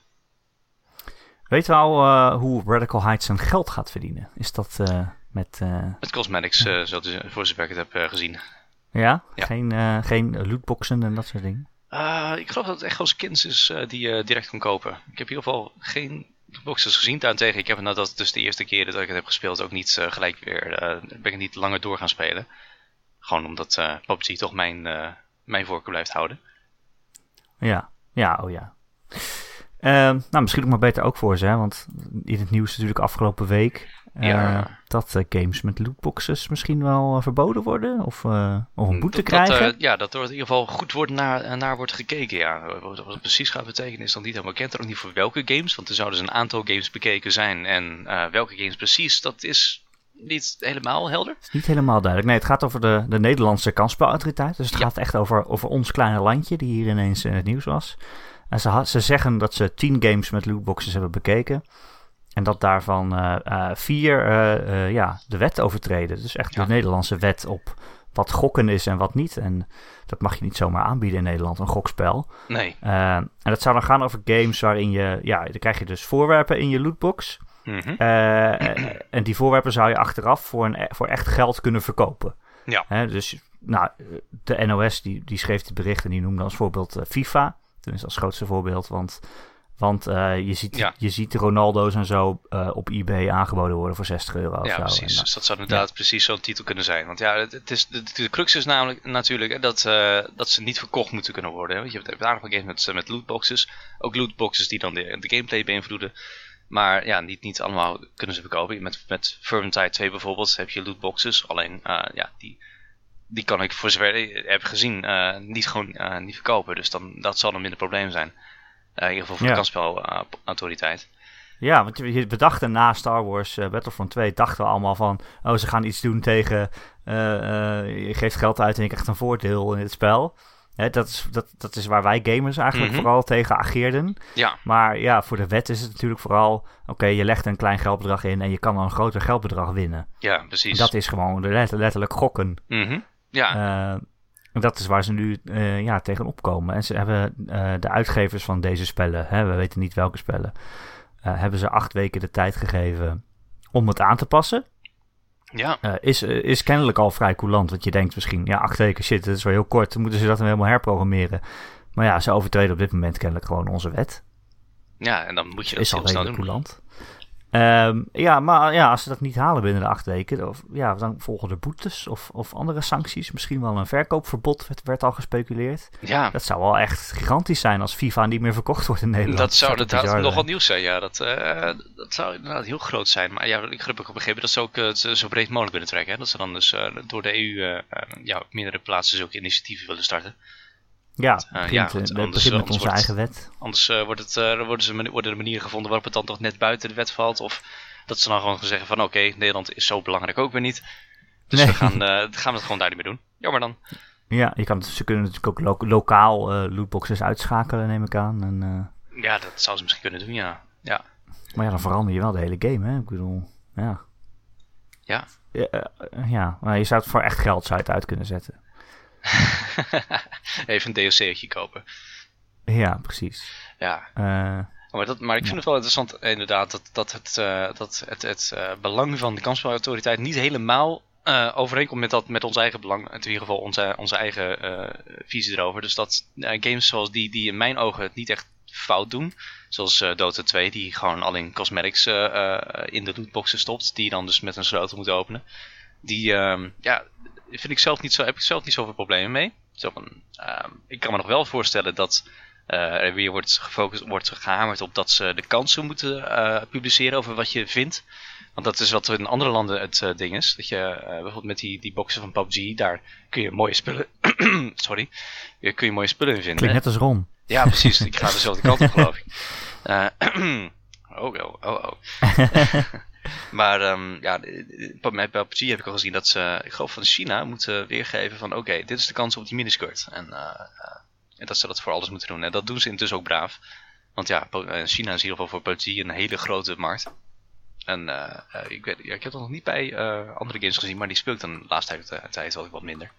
Weet we al eh, hoe Radical Heights zijn geld gaat verdienen? Is dat eh, met... Met cosmetics, zoals voor zover ik het heb gezien. ja? Ja. Geen, geen lootboxen en dat soort dingen? Ik geloof dat het echt wel skins is die je direct kan kopen. Ik heb in ieder geval geen boxes gezien. Daarentegen, ik heb nadat het dus de eerste keer dat ik het heb gespeeld ook niet gelijk weer, ben ik niet langer door gaan spelen. Gewoon omdat PUBG toch mijn, mijn voorkeur blijft houden. Ja, ja, oh ja. Ehm, nou, misschien ook maar beter ook voor ze, hè? want in het nieuws natuurlijk afgelopen week eh, Ja. dat eh, games met lootboxes misschien wel eh, verboden worden of, of een boete Dat- dat, krijgen. eh, ja, dat er in ieder geval goed wordt naar, naar wordt gekeken. Ja. Wat het precies gaat betekenen is dan niet helemaal bekend. Ook niet voor welke games, want er zouden dus een aantal games bekeken zijn. En welke games precies, dat is niet helemaal helder. is niet helemaal duidelijk. Nee, het gaat over de, de Nederlandse kansspelautoriteit. Dus het Ja. gaat echt over, over ons kleine landje die hier ineens in het nieuws was. En ze, ze zeggen dat ze tien games met lootboxes hebben bekeken. En dat daarvan eh, eh, vier eh, ja, de wet overtreden. Dus echt Ja. de Nederlandse wet op wat gokken is en wat niet. En dat mag je niet zomaar aanbieden in Nederland, een gokspel. Nee. En dat zou dan gaan over games waarin je, ja, dan krijg je dus voorwerpen in je lootbox. Mhm. Uh, en die voorwerpen zou je achteraf voor, een, voor echt geld kunnen verkopen. Ja. Dus nou, de NOS die, die schreef het bericht en die noemde als voorbeeld uh, FIFA. Tenminste als grootste voorbeeld, want, want uh, je, ziet, Ja. je ziet Ronaldo's en zo uh, op eBay aangeboden worden voor 60 euro of Ja, zo. precies. En, Dus dat zou inderdaad precies zo'n titel kunnen zijn. Want ja, het, is, de, de crux is namelijk natuurlijk hè, dat, eh, dat ze niet verkocht moeten kunnen worden. Hè. Want je hebt aantal games met, met lootboxes. Ook lootboxes die dan de, de gameplay beïnvloeden. Maar ja, niet, niet allemaal kunnen ze verkopen. Met, met Vermintide 2 bijvoorbeeld heb je lootboxes. Alleen, eh, ja, die, die kan ik voor zover ik heb gezien eh, niet gewoon eh, niet verkopen. Dus dan, dat zal een minder probleem zijn. In ieder geval voor Ja. de kansspelautoriteit. Ja, want je- we dachten na Star Wars Battlefront 2, dachten we allemaal van, oh, ze gaan iets doen tegen, je geeft geld uit en je krijgt een voordeel in het spel. Hè, dat, is, dat, dat is waar wij gamers eigenlijk Mhm. vooral tegen ageerden. Ja, Maar ja, voor de wet is het natuurlijk vooral, oké, je legt een klein geldbedrag in en je kan dan een groter geldbedrag winnen. ja, precies. Dat is gewoon letterlijk gokken. Mhm. Ja, Eh, dat is waar ze nu eh, ja, tegenop komen. En ze hebben eh, de uitgevers van deze spellen, hè, we weten niet welke spellen, hebben ze acht weken de tijd gegeven om het aan te passen. Ja. Eh, is, eh, is kennelijk al vrij coulant, want je denkt misschien, ja, acht weken, shit, dat is wel heel kort, dan moeten ze dat dan helemaal herprogrammeren. Maar ja, ze overtreden op dit moment kennelijk gewoon onze wet. Ja, en dan moet je dat is al heel snel redelijk doen. coulant. Ehm, ja, maar ja, als ze dat niet halen binnen de acht weken, of, ja, dan volgen er boetes of, of andere sancties. Misschien wel een verkoopverbod, werd, werd al gespeculeerd. Ja, Dat zou wel echt gigantisch zijn als FIFA niet meer verkocht wordt in Nederland. dat zou inderdaad bizar nog wat zijn. nieuws zijn. Ja, dat, eh, dat zou inderdaad heel groot zijn. Maar ja, ik heb ook begrepen dat ze ook eh, zo breed mogelijk willen trekken. Hè? Dat ze dan dus eh, door de EU ja, op meerdere plaatsen zulke initiatieven willen starten. Ja, Eh, begint, ja, eh, want het anders- begint met onze eigen wet. Anders eh, wordt het, eh, worden, ze, worden er manieren gevonden waarop het dan toch net buiten de wet valt. Of dat ze dan gewoon gaan zeggen van oké, Nederland is zo belangrijk ook weer niet. Dus Nee. we gaan, eh, gaan we het gewoon daar niet meer doen. Jammer dan. Ja, je kan, ze kunnen natuurlijk ook lo- lokaal eh, lootboxes uitschakelen, neem ik aan. En, eh, Ja, dat zou ze misschien kunnen doen, ja. Ja, maar ja, dan verander je wel de hele game, hè? Ik bedoel, ja. ja. Ja, eh, ja, maar je zou het voor echt geld zou je het uit kunnen zetten. Even een DLC'tje kopen. Ja, precies. Ja, Eh, Maar, dat, maar ik vind het wel interessant inderdaad dat, dat het, eh, dat het, het eh, belang van de kansspelautoriteit niet helemaal overeenkomt met, dat, met ons eigen belang. In ieder geval onze, onze eigen visie erover. Dus dat games zoals die, die in mijn ogen het niet echt fout doen. Zoals eh, Dota 2, die gewoon alleen cosmetics in de lootboxen stopt. Die je dan dus met een sleutel moet openen. Die ehm, ja, vind ik zelf niet zo, heb ik zelf niet zoveel problemen mee. Zo van, ehm, ik kan me nog wel voorstellen dat eh, er weer wordt gefocust, wordt gehamerd op dat ze de kansen moeten eh, publiceren over wat je vindt. Want dat is wat in andere landen het eh, ding is. Dat je bijvoorbeeld met die, die boxen van PUBG, daar kun je mooie spullen. sorry. Kun je mooie spullen in vinden. klinkt net als Ron. Ja, precies. Ik ga dezelfde kant op, geloof ik. oh, oh, oh, oh. maar ehm, ja, bij PUBG heb ik al gezien dat ze, ik geloof van China, moeten weergeven van oké, dit is de kans op die miniskirt. En, eh, eh, en dat ze dat voor alles moeten doen. En dat doen ze intussen ook braaf. Want ja, eh, China is in ieder geval voor PUBG een hele grote markt. En ik, weet, ja, ik heb dat nog niet bij andere games gezien, maar die speel ik dan de laatste tijd, tijd wel wat minder.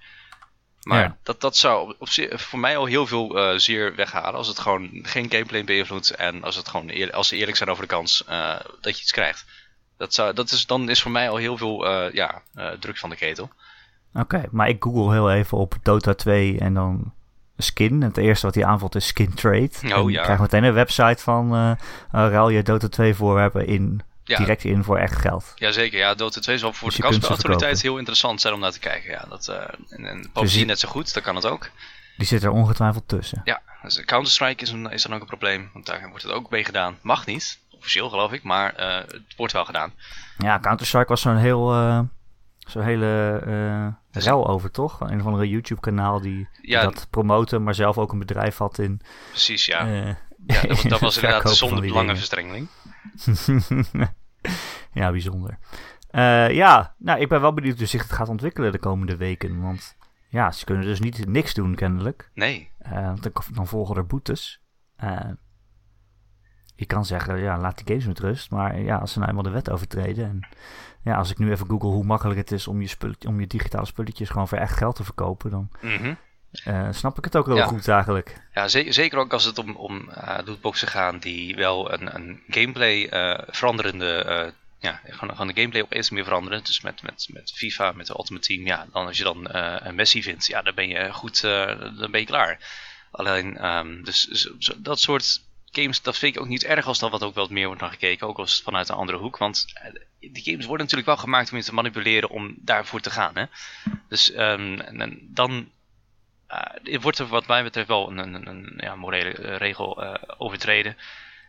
Maar Ja. dat, dat zou op, voor mij al heel veel eh, zeer weghalen. Als het gewoon geen gameplay beïnvloedt. En als, het gewoon eer- als ze eerlijk zijn over de kans eh, dat je iets krijgt. Dat zou, dat is, dan is voor mij al heel veel eh, ja, druk van de ketel. Oké, maar ik google heel even op Dota 2 en dan skin. Het eerste wat hij aanvalt is skin trade. Oh, en je ja. krijgt meteen een website van ruil je Dota 2 voorwerpen in, Ja, direct in voor echt geld. Jazeker, ja, Dota 2 zal voor Dus de verkopen. heel interessant zijn om naar te kijken. Ja, dat, eh, en, en PUBG net zo goed, dat kan het ook. Die zit er ongetwijfeld tussen. Ja, dus Counter-Strike is, een, is dan ook een probleem. Want daar wordt het ook mee gedaan. Mag niet, officieel geloof ik, maar eh, het wordt wel gedaan. Ja, Counter-Strike was zo'n heel... eh, Zo'n hele eh rel over, toch? Een of andere YouTube-kanaal die, die Ja. dat promoten, maar zelf ook een bedrijf had in... Precies, ja. Ja dat, was- dat was inderdaad zonder belangenverstrengeling. ja, bijzonder. Eh, ja, nou, ik ben wel benieuwd hoe zich het gaat ontwikkelen de komende weken. Want ja, ze kunnen dus niet niks doen, kennelijk. Nee, want dan, dan volgen er boetes. Eh, je kan zeggen, ja, laat die games met rust. Maar ja, als ze nou eenmaal de wet overtreden. En ja, als ik nu even google hoe makkelijk het is om je, spulletje, om je digitale spulletjes gewoon voor echt geld te verkopen, dan Mhm. Eh, snap ik het ook wel Ja. goed eigenlijk. Ja, ze- zeker ook als het om, om eh, lootboxen gaan die wel een, een gameplay eh, veranderende, ja, gewoon, gewoon de gameplay opeens meer veranderen. Dus met, met, met FIFA, met de Ultimate Team, ja, dan als je dan een Messi vindt, ja, dan ben je goed, dan ben je klaar. Alleen, ehm, dus zo- zo- dat soort games, dat vind ik ook niet erg als dan wat ook wel meer wordt naar gekeken, ook als het vanuit een andere hoek. Want die games worden natuurlijk wel gemaakt om je te manipuleren om daarvoor te gaan. Hè? Dus ehm, en, en dan eh, wordt er wat mij betreft wel een, een, een ja, morele eh, regel eh, overtreden.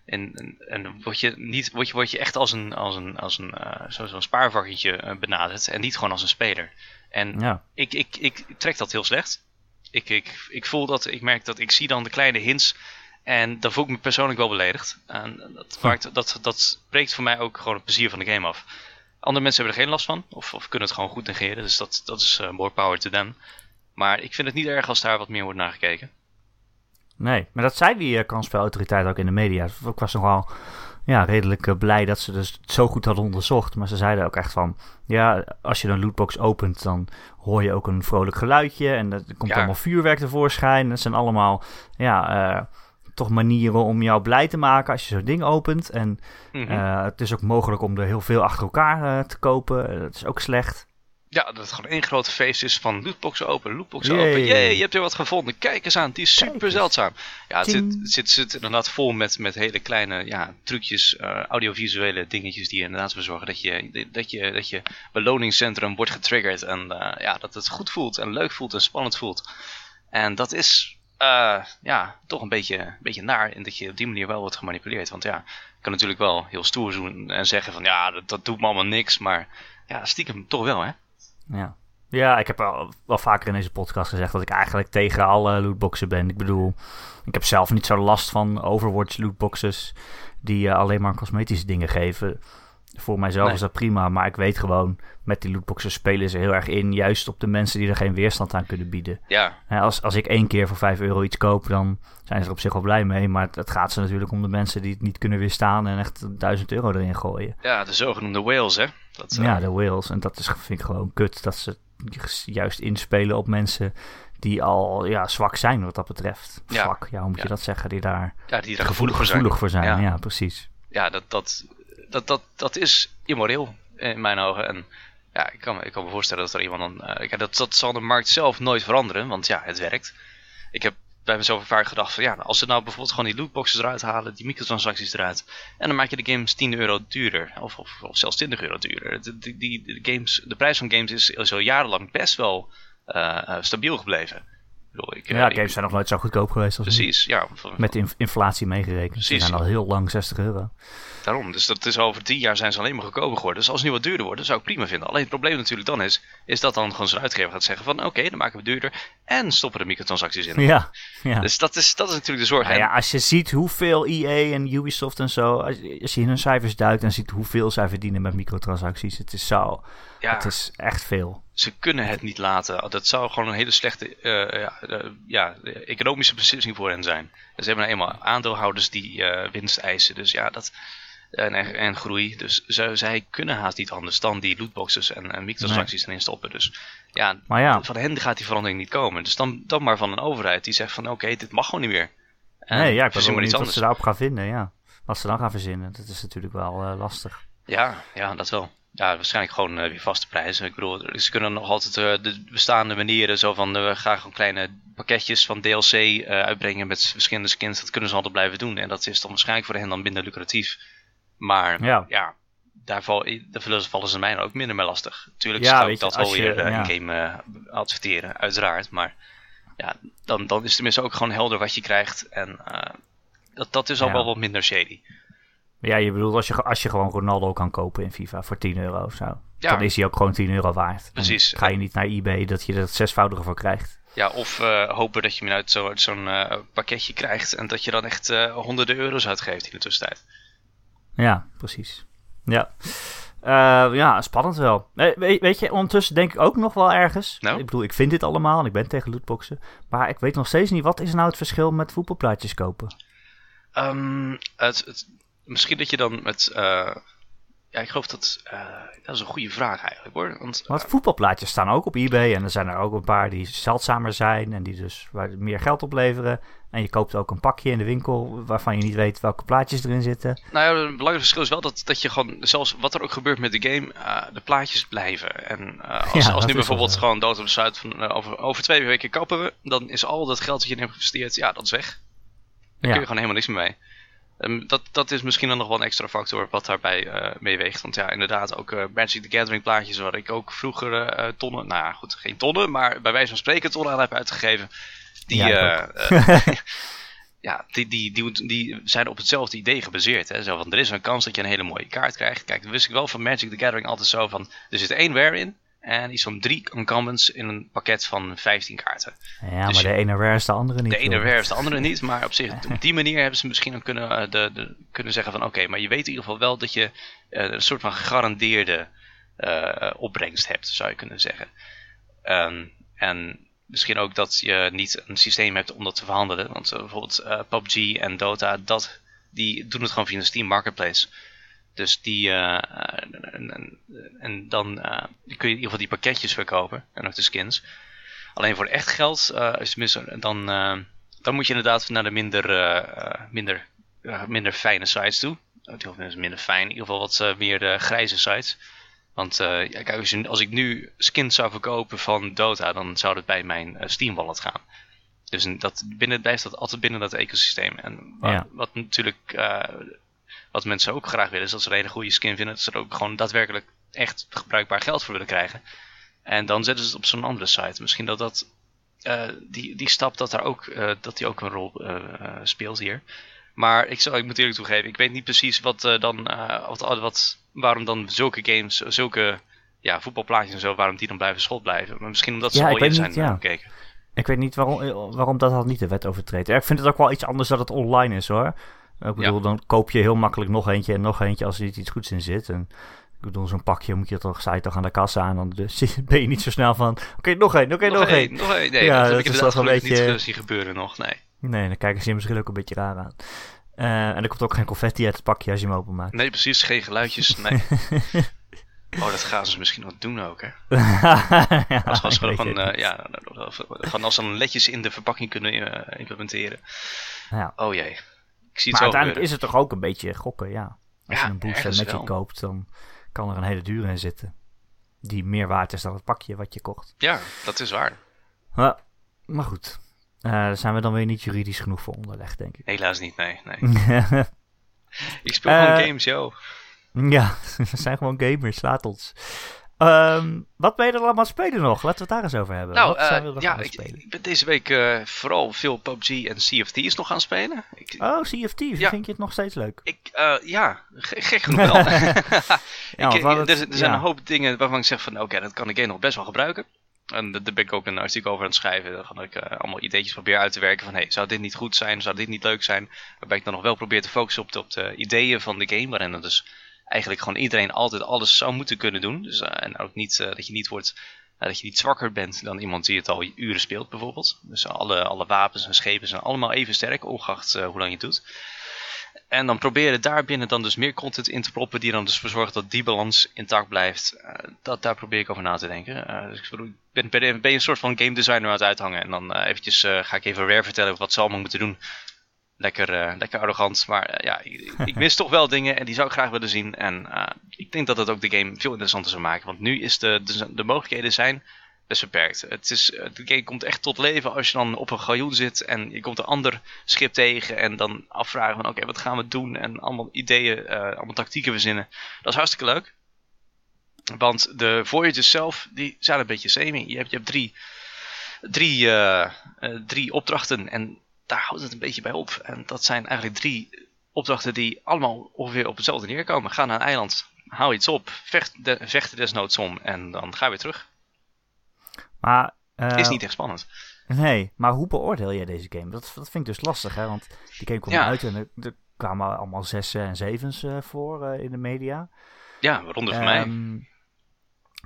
En, en, en word, je niet, word, je, word je echt als een, als een, als een zo- zo'n spaarvakketje benaderd en niet gewoon als een speler. En Ja, ik, ik, ik trek dat heel slecht. Ik, ik, ik voel dat, ik merk dat ik zie dan de kleine hints en dan voel ik me persoonlijk wel beledigd. En dat, maakt, dat, dat breekt voor mij ook gewoon het plezier van de game af. Andere mensen hebben er geen last van, of, of kunnen het gewoon goed negeren, dus dat, dat is more power to them. Maar ik vind het niet erg als daar wat meer wordt naar gekeken. nee. Maar dat zei die uh, kansspelautoriteit ook in de media. Ik was nogal ja, redelijk eh, blij dat ze dus het zo goed hadden onderzocht. Maar ze zeiden ook echt van, ja, als je een lootbox opent, dan hoor je ook een vrolijk geluidje. En er komt Ja. allemaal vuurwerk tevoorschijn. Dat zijn allemaal, ja, eh, toch manieren om jou blij te maken als je zo'n ding opent. En Mhm. eh, het is ook mogelijk om er heel veel achter elkaar eh, te kopen. Eh, dat is ook slecht. Ja, dat het gewoon één grote feest is van lootboxen open, lootboxen Yay. open. Jee, je hebt er wat gevonden. Kijk eens aan, die is super zeldzaam. Ja, het zit, het zit, zit inderdaad vol met, met hele kleine ja, trucjes, eh, audiovisuele dingetjes die inderdaad ervoor zorgen dat je, dat je, dat je beloningscentrum wordt getriggerd. En eh, ja, dat het goed voelt en leuk voelt en spannend voelt. En dat is eh, ja, toch een beetje, een beetje naar in dat je op die manier wel wordt gemanipuleerd. Want ja, je kan natuurlijk wel heel stoer doen en zeggen van ja, dat, dat doet me allemaal niks. Maar ja, stiekem toch wel hè. Ja. Ja, ik heb wel, wel vaker in deze podcast gezegd dat ik eigenlijk tegen alle lootboxen ben. Ik bedoel, ik heb zelf niet zo last van Overwatch lootboxes die eh, alleen maar cosmetische dingen geven. Voor mijzelf Nee. is dat prima, maar ik weet gewoon, met die lootboxen spelen ze heel erg in, juist op de mensen die er geen weerstand aan kunnen bieden. Ja, als, als ik één keer voor 5 euro iets koop, dan zijn ze er op zich wel blij mee. Maar het, het gaat ze natuurlijk om de mensen die het niet kunnen weerstaan en echt 1000 euro erin gooien. Ja, de zogenoemde whales, hè? Dat, eh, Ja, de whales. En dat is, vind ik gewoon kut. Dat ze juist inspelen op mensen die al ja, zwak zijn wat dat betreft. Ja. Zwak, ja, hoe moet Ja. je dat zeggen? Die daar ja, die er gevoelig voor zijn. gevoelig voor zijn. Ja, Ja. precies. Ja, dat, dat, dat, dat, dat is immoreel in mijn ogen. En ja, ik kan, ik kan me voorstellen dat er iemand dan... kijk, dat, dat zal de markt zelf nooit veranderen, want ja, het werkt. Ik heb bij mezelf vaak gedacht van ja, als ze nou bijvoorbeeld gewoon die lootboxes eruit halen, die microtransacties eruit, en dan maak je de games 10 euro duurder, of, of, zelfs 20 euro duurder. De, die, de, games, de prijs van games is zo jarenlang best wel eh, eh, stabiel gebleven. Ik bedoel, ik, eh, Ja, games zijn nog nooit zo goedkoop geweest als nu. Precies, ja. Met de inf- inflatie meegerekend. Ze zijn al heel lang 60 euro. Daarom, dus dat is over tien jaar zijn ze alleen maar goedkoper geworden. Dus als het nu wat duurder wordt, dat zou ik prima vinden. Alleen het probleem natuurlijk dan is, is dat dan gewoon zijn uitgever gaat zeggen van oké, dan maken we het duurder en stoppen er microtransacties in. Ja, ja. Dus dat is, dat is natuurlijk de zorg. Nou ja, als je ziet hoeveel EA en Ubisoft en zo, als je, als je in hun cijfers duikt en ziet hoeveel zij verdienen met microtransacties, het is zo, ja, het is echt veel. Ze kunnen het niet laten. Dat zou gewoon een hele slechte eh, ja, eh, ja, economische beslissing voor hen zijn. En ze hebben nou eenmaal aandeelhouders die eh, winst eisen. Dus ja, dat, en, en, groei. Dus ze, zij kunnen haast niet anders dan die lootboxes en, en microtransacties erin stoppen. Dus ja, Maar ja, van hen gaat die verandering niet komen. Dus dan, dan maar van een overheid die zegt van oké, dit mag gewoon niet meer. En nee, ja, ik iets benieuwd wat ze daarop gaan vinden, ja. Wat ze dan gaan verzinnen, dat is natuurlijk wel lastig. Ja, ja, dat wel. Ja, waarschijnlijk gewoon eh, weer vaste prijzen. Ik bedoel, ze kunnen nog altijd eh, de bestaande manieren, zo van eh, we gaan gewoon kleine pakketjes van DLC eh, uitbrengen met verschillende skins. Dat kunnen ze altijd blijven doen. En dat is dan waarschijnlijk voor hen dan minder lucratief. Maar Ja. ja, daar, val, daar vallen ze- mij ook minder mee lastig. Tuurlijk Ja, zou ik dat wel weer eh, ja. in-game eh, adverteren, uiteraard. Maar ja, dan, dan is het tenminste ook gewoon helder wat je krijgt. En eh, dat, dat is al wel wat minder shady. Ja, je bedoelt als je, als je gewoon Ronaldo kan kopen in FIFA voor 10 euro of zo. Ja. Dan is hij ook gewoon 10 euro waard. Dan Precies. ga je niet naar eBay dat je er het zesvoudige voor krijgt. Ja, of eh, hopen dat je hem uit zo- uit zo'n eh, pakketje krijgt en dat je dan echt eh, honderden euro's uitgeeft in de tussentijd. Ja, precies. Ja. Ja, spannend wel. Weet, je, ondertussen denk ik ook nog wel ergens. Nou? Ik bedoel, ik vind dit allemaal en ik ben tegen lootboxen. Maar ik weet nog steeds niet, wat is nou het verschil met voetbalplaatjes kopen? Ehm, het, het, misschien dat je dan met... eh, ja, ik geloof dat... eh, dat is een goede vraag eigenlijk hoor. Want, Want voetbalplaatjes staan ook op eBay. En er zijn er ook een paar die zeldzamer zijn. En die dus waar meer geld opleveren. En je koopt ook een pakje in de winkel waarvan je niet weet welke plaatjes erin zitten. Nou ja, een belangrijk verschil is wel dat, dat je gewoon, zelfs wat er ook gebeurt met de game, eh, de plaatjes blijven. En eh, als, Ja, als nu wel bijvoorbeeld gewoon dood besluit van eh, over, over twee weken kappen we, dan is al dat geld dat je in hebt geïnvesteerd, ja, dat is weg. Daar Ja. kun je gewoon helemaal niks meer mee. Ehm, dat, dat is misschien dan nog wel een extra factor wat daarbij eh meeweegt. Want ja, inderdaad, ook eh Magic the Gathering plaatjes waar ik ook vroeger eh, tonnen, nou ja, goed, geen tonnen, maar bij wijze van spreken tonnen aan heb uitgegeven. Die, Ja, ja, die, die, die, die zijn op hetzelfde idee gebaseerd. Hè? Zo van, er is een kans dat je een hele mooie kaart krijgt. Kijk, dat wist ik wel van Magic the Gathering altijd zo van... Er zit één rare in en iets van drie uncommons in een pakket van 15 kaarten. Ja, Dus maar de ene rare is de andere niet. De ene rare is de andere niet, maar op zich, op die manier hebben ze misschien dan kunnen, eh, de, de, kunnen zeggen van... Oké, maar je weet in ieder geval wel dat je eh, een soort van gegarandeerde eh, opbrengst hebt, zou je kunnen zeggen. Ehm, en misschien ook dat je niet een systeem hebt om dat te verhandelen. Want bijvoorbeeld PUBG en Dota, dat, die doen het gewoon via de Steam Marketplace. Dus die, eh, en, en, en dan eh, kun je in ieder geval die pakketjes verkopen en ook de skins. Alleen voor echt geld, eh, mis, dan, eh, dan moet je inderdaad naar de minder, eh, eh, minder, eh, minder fijne sites toe. Of minder fijn, in ieder geval wat eh, meer eh, grijze sites. Want eh, ja, kijk, als, je, als ik nu skins zou verkopen van Dota, dan zou dat bij mijn eh, Steam wallet gaan. Dus dat binnen, blijft dat altijd binnen dat ecosysteem. En Ja. wat natuurlijk, eh, wat mensen ook graag willen, is dat ze een hele goede skin vinden, dat ze er ook gewoon daadwerkelijk echt gebruikbaar geld voor willen krijgen. En dan zetten ze het op zo'n andere site. Misschien dat dat, eh, die, die stap dat daar ook, eh, dat die ook een rol eh, speelt hier. Maar ik, zou, ik moet eerlijk toegeven, ik weet niet precies wat dan, wat, wat, waarom dan zulke games, zulke ja, voetbalplaatjes en zo, waarom die dan blijven schot blijven. Maar misschien omdat ze Ja, al zijn ja. gekeken. Ik weet niet waarom, waarom dat al niet de wet overtreedt. Ja, ik vind het ook wel iets anders dat het online is hoor. Ik bedoel, dan koop je heel makkelijk nog eentje en nog eentje als er iets goeds in zit. En ik bedoel, zo'n pakje moet je toch, je toch aan de kassa en dan dus, ben je niet zo snel van, oké, nog één, oké, nog, één. Nog één. Nee, Ja, dat heb dat ik is inderdaad toch een beetje- niet gezien gebeuren nog, nee. Nee, dan kijken ze je misschien ook een beetje raar aan. Eh, en er komt ook geen confetti uit het pakje als je hem openmaakt. Nee, precies, geen geluidjes, nee. Oh, dat gaan ze misschien nog doen ook, hè. ja, Als, als, ik we eh, niet. ja, van als ze dan ledjes in de verpakking kunnen eh, implementeren. Ja. Oh jee. Ik zie Maar het uiteindelijk is het toch ook een beetje gokken, ja. Als Ja, je een booster met je wel. koopt, dan kan er een hele dure in zitten. Die meer waard is dan het pakje wat je kocht. Ja, dat is waar. Maar, maar goed, Eh, daar zijn we dan weer niet juridisch genoeg voor onderlegd, denk ik. Helaas niet, nee. nee. Ik speel Eh, gewoon games, yo. ja, we zijn gewoon gamers, laat ons. Ehm, wat ben je er allemaal aan het spelen nog? Laten we het daar eens over hebben. Nou, wat zijn we nog ja, ik, spelen? ik ben deze week eh, vooral veel PUBG en Thieves nog gaan spelen. Ik, Oh, CFT, Ja. vind je het nog steeds leuk? ik, eh, ja, ge- gek genoeg wel. Ja, ik, er, er zijn een hoop dingen waarvan ik zeg van, oké, dat kan ik nog best wel gebruiken. En daar ben ik ook een artikel over aan het schrijven. Dan ga ik allemaal ideetjes proberen uit te werken van, hey, zou dit niet goed zijn? Zou dit niet leuk zijn? Waarbij ik dan nog wel probeer te focussen op de, op de ideeën van de game. Waarin er dus eigenlijk gewoon iedereen altijd alles zou moeten kunnen doen. Dus, eh, en ook niet, eh, dat je niet wordt... eh, dat je niet zwakker bent dan iemand die het al uren speelt bijvoorbeeld. Dus alle, alle wapens en schepen zijn allemaal even sterk, ongeacht hoe lang je het doet. En dan proberen daarbinnen dan dus meer content in te proppen die dan dus voor zorgt dat die balans intact blijft. Dat, daar probeer ik over na te denken. Dus ik bedoel, ben, een soort van game designer aan het uithangen. En dan eventjes ga ik even Rare vertellen wat ze allemaal moeten doen. Lekker, lekker arrogant, maar eh, ja, ik, mis toch wel dingen en die zou ik graag willen zien. En eh, ik denk dat het ook de game veel interessanter zou maken. Want nu is de, de, de mogelijkheden zijn best beperkt. Het is, de game komt echt tot leven als je dan op een galjoen zit en je komt een ander schip tegen en dan afvragen van oké, wat gaan we doen? En allemaal ideeën, allemaal tactieken verzinnen. Dat is hartstikke leuk. Want de voyages zelf, die zijn een beetje semi. Je hebt, je hebt drie, drie, drie opdrachten en daar houdt het een beetje bij op. En dat zijn eigenlijk drie opdrachten die allemaal ongeveer op hetzelfde neerkomen. Ga naar een eiland, hou iets op, vecht, de, vecht er desnoods om en dan ga je weer terug. Maar, eh, Is niet echt spannend. Nee, maar hoe beoordeel jij deze game? Dat, dat vind ik dus lastig, hè? Want die game kwam Ja. uit en er, er kwamen allemaal zessen en zevens eh, voor eh, in de media. Ja, waaronder voor mij. Ehm,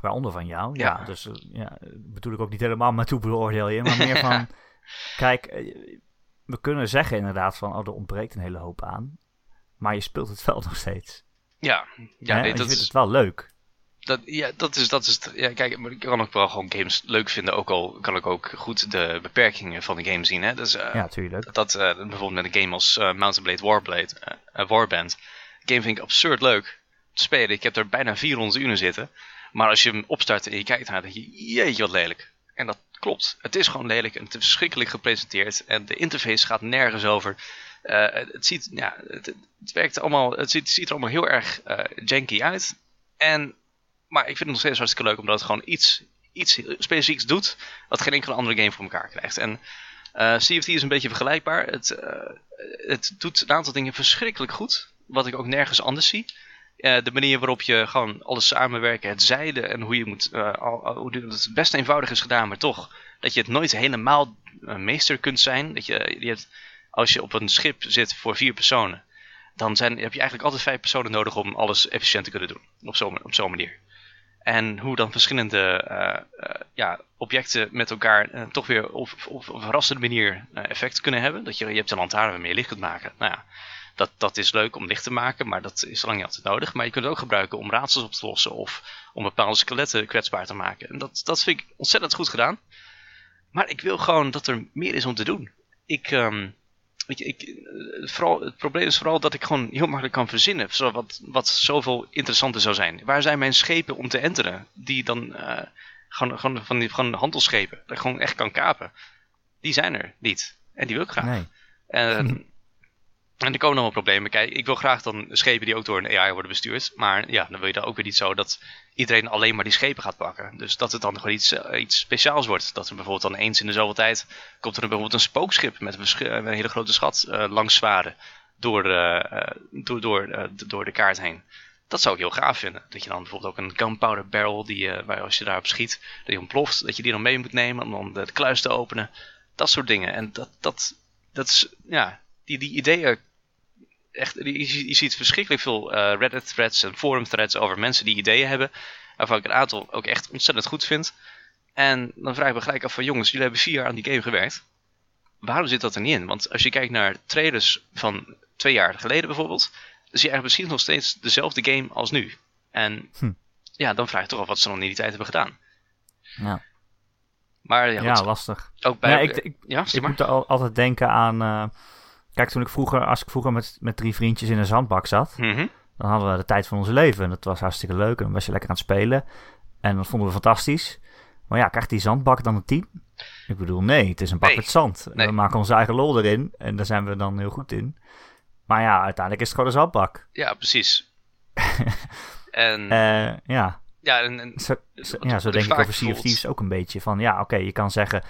Waaronder van jou, ja. Ja. Dus eh, ja, bedoel ik ook niet helemaal, maar toe beoordeel je. Maar meer van, kijk, eh, we kunnen zeggen inderdaad van, oh, er ontbreekt een hele hoop aan. Maar je speelt het wel nog steeds. Ja, ja nee, dat je vindt is, het wel leuk. dat, ja, dat is, dat is het. Ja, kijk, maar ik kan ook wel gewoon games leuk vinden. Ook al kan ik ook goed de beperkingen van de game zien. Hè? Dus, eh, Ja, tuurlijk. dat eh, bijvoorbeeld met een game als eh Mountain Blade Warblade, Warband. game vind ik absurd leuk te spelen. Ik heb er bijna 400 uur in zitten. Maar als je hem opstart en je kijkt naar, dan denk je, jeetje wat lelijk. En dat klopt. Het is gewoon lelijk en het verschrikkelijk gepresenteerd. En de interface gaat nergens over. Eh, het, ziet, ja, het, het werkt allemaal, het ziet, ziet er allemaal heel erg eh, janky uit. En, maar ik vind het nog steeds hartstikke leuk omdat het gewoon iets, iets specifieks doet. Wat geen enkele andere game voor elkaar krijgt. En eh CFT is een beetje vergelijkbaar. Het, het doet een aantal dingen verschrikkelijk goed. Wat ik ook nergens anders zie. Eh, de manier waarop je gewoon alles samenwerken, het zeilen en hoe je moet, eh, al, hoe het best eenvoudig is gedaan, maar toch dat je het nooit helemaal eh, meester kunt zijn. Dat je, je hebt, als je op een schip zit voor vier personen, dan zijn, heb je eigenlijk altijd vijf personen nodig om alles efficiënt te kunnen doen. Op zo'n manier. En hoe dan verschillende ja, objecten met elkaar toch weer op, een verrassende manier effect kunnen hebben. Dat je, je hebt een lantaarn waarmee je licht kunt maken. Nou ja, dat, dat is leuk om licht te maken, maar dat is lang niet altijd nodig. Maar je kunt het ook gebruiken om raadsels op te lossen of om bepaalde skeletten kwetsbaar te maken. En dat, dat vind ik ontzettend goed gedaan. Maar ik wil gewoon dat er meer is om te doen. Ik, ehm, je, ik, eh, vooral, het probleem is vooral dat ik gewoon heel makkelijk kan verzinnen. Zo wat, wat zoveel interessanter zou zijn. Waar zijn mijn schepen om te enteren? Die dan eh, gewoon, gewoon, van die, gewoon handelsschepen. Dat ik gewoon echt kan kapen. Die zijn er niet. En die wil ik graag. Nee. En, en er komen nog wel problemen. Kijk, ik wil graag dan schepen die ook door een AI worden bestuurd. Maar ja, dan wil je dan ook weer niet zo dat iedereen alleen maar die schepen gaat pakken. Dus dat het dan gewoon iets, eh, iets speciaals wordt. Dat er bijvoorbeeld dan eens in de zoveel tijd komt er bijvoorbeeld een spookschip met een, hele grote schat eh, langs zwaren door, eh, door, door, eh, d- door de kaart heen. Dat zou ik heel gaaf vinden. Dat je dan bijvoorbeeld ook een gunpowder barrel, die, waar als je daarop schiet, dat die ontploft, dat je die dan mee moet nemen om dan de, de kluis te openen. Dat soort dingen. En dat, dat, dat is, ja, die, die ideeën echt, je, je ziet verschrikkelijk veel eh, Reddit threads en forum threads over mensen die ideeën hebben. Waarvan ik een aantal ook echt ontzettend goed vind. En dan vraag ik me gelijk af van jongens, jullie hebben vier jaar aan die game gewerkt. Waarom zit dat er niet in? Want als je kijkt naar trailers van twee jaar geleden bijvoorbeeld. Dan zie je eigenlijk misschien nog steeds dezelfde game als nu. En Hm. ja, dan vraag je toch af wat ze dan in die tijd hebben gedaan. Ja, Maar ja, lastig. ook bij... Ja, ik, ik, ja, ik moet er al- altijd denken aan... eh, kijk, toen ik vroeger, als ik vroeger met, met drie vriendjes in een zandbak zat... Mhm. dan hadden we de tijd van ons leven. En dat was hartstikke leuk. En dan was je lekker aan het spelen. En dat vonden we fantastisch. Maar ja, krijgt die zandbak dan een 10? Ik bedoel, nee, het is een bak Nee. met zand. Nee. We maken onze eigen lol erin. En daar zijn we dan heel goed in. Maar ja, uiteindelijk is het gewoon een zandbak. Ja, precies. en Eh, ja, ja, en, en zo, ja, zo wat denk ik over Sea of Thieves ook een beetje. Van ja, oké, je kan zeggen...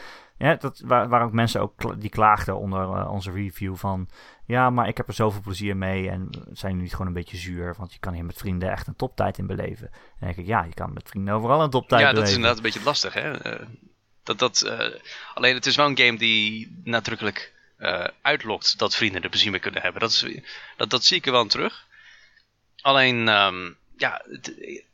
Ja, dat, waar, waar ook mensen ook kla- die klaagden onder eh, onze review van... Ja, maar ik heb er zoveel plezier mee. En zijn jullie niet gewoon een beetje zuur? Want je kan hier met vrienden echt een toptijd in beleven. En dan denk ik, ja, je kan met vrienden overal een toptijd ja, beleven. dat is inderdaad een beetje lastig. Hè? Eh, dat, dat, eh, alleen het is wel een game die nadrukkelijk uitlokt dat vrienden er plezier mee kunnen hebben. Dat, is, dat, dat zie ik er wel in terug. Alleen, ehm, ja,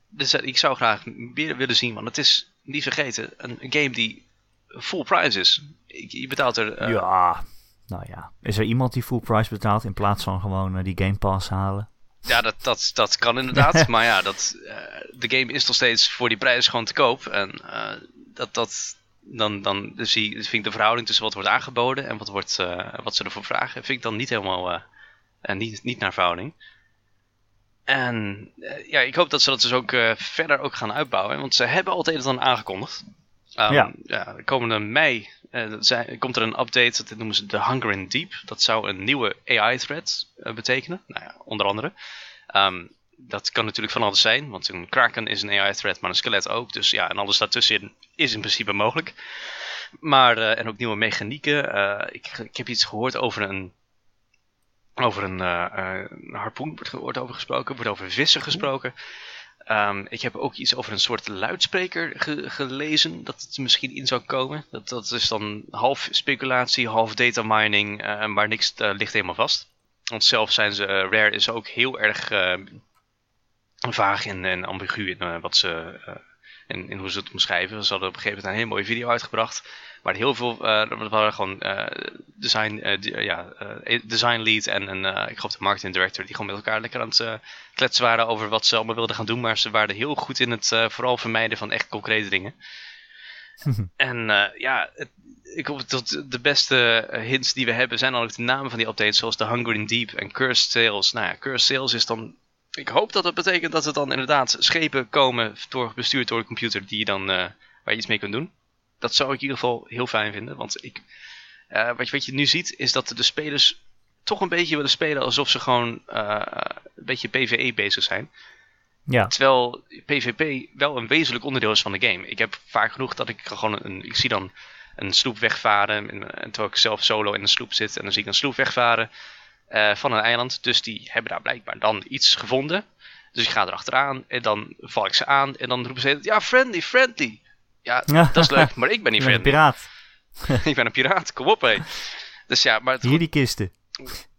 dus, ik zou graag meer willen zien, want het is, niet vergeten, een, een game die full price is. Je betaalt er... eh, Ja, nou ja. Is er iemand die full price betaalt in plaats van gewoon eh, die Game Pass halen? Ja, dat, dat, dat kan inderdaad. maar ja, dat, eh, de game is nog steeds voor die prijs gewoon te koop. En dat, dat, dan, dan dus zie, vind ik de verhouding tussen wat wordt aangeboden en wat, wordt, wat ze ervoor vragen, vind ik dan niet helemaal eh, niet, niet naar verhouding. En ja, ik hoop dat ze dat dus ook verder ook gaan uitbouwen. Want ze hebben al het een en ander aangekondigd. Um, Ja. ja. de komende mei eh, zijn- komt er een update, dat noemen ze de Hunger in Deep. Dat zou een nieuwe AI-thread betekenen, nou ja, onder andere. Ehm, dat kan natuurlijk van alles zijn, want een kraken is een AI-thread, maar een skelet ook. Dus ja, en alles daartussenin is in principe mogelijk. Maar, eh, en ook nieuwe mechanieken. Eh, ik, ik heb iets gehoord over een, over een, eh, eh, een harpoen, wordt, wordt over gesproken, wordt over vissen gesproken. Ehm, ik heb ook iets over een soort luidspreker ge- gelezen, dat het misschien in zou komen. Dat, dat is dan half speculatie, half data mining, eh, maar niks eh, ligt helemaal vast. Want zelf zijn ze, eh, Rare is ook heel erg eh, vaag en, en ambigu in eh, wat ze in, in hoe ze het omschrijven. Ze hadden op een gegeven moment een hele mooie video uitgebracht. Maar heel veel, uh, dat waren gewoon design, ja, design lead en een, ik geloof de marketing director, die gewoon met elkaar lekker aan het kletsen waren over wat ze allemaal wilden gaan doen. Maar ze waren heel goed in het vooral vermijden van echt concrete dingen. en ja, het, ik hoop dat de beste hints die we hebben zijn ook de namen van die updates, zoals de Hunger in Deep en Cursed Sales. Nou ja, Cursed Sales is dan. Ik hoop dat dat betekent dat het dan inderdaad schepen komen door, bestuurd door een computer die dan, uh, waar je iets mee kunt doen. Dat zou ik in ieder geval heel fijn vinden. Want ik, uh, wat, je, wat je nu ziet is dat de spelers toch een beetje willen spelen alsof ze gewoon uh, een beetje PvE bezig zijn. Ja. Terwijl PvP wel een wezenlijk onderdeel is van de game. Ik heb vaak genoeg dat ik gewoon een. Ik zie dan een sloep wegvaren. En, en terwijl ik zelf solo in een sloep zit en dan zie ik een sloep wegvaren uh, van een eiland. Dus die hebben daar blijkbaar dan iets gevonden. Dus ik ga erachteraan en dan val ik ze aan en dan roepen ze: Ja, friendly, friendly. Ja, dat is leuk, maar ik ben niet friendly. Ik ben een piraat. ik ben een piraat, kom op hé. Dus ja, maar Hier die kisten.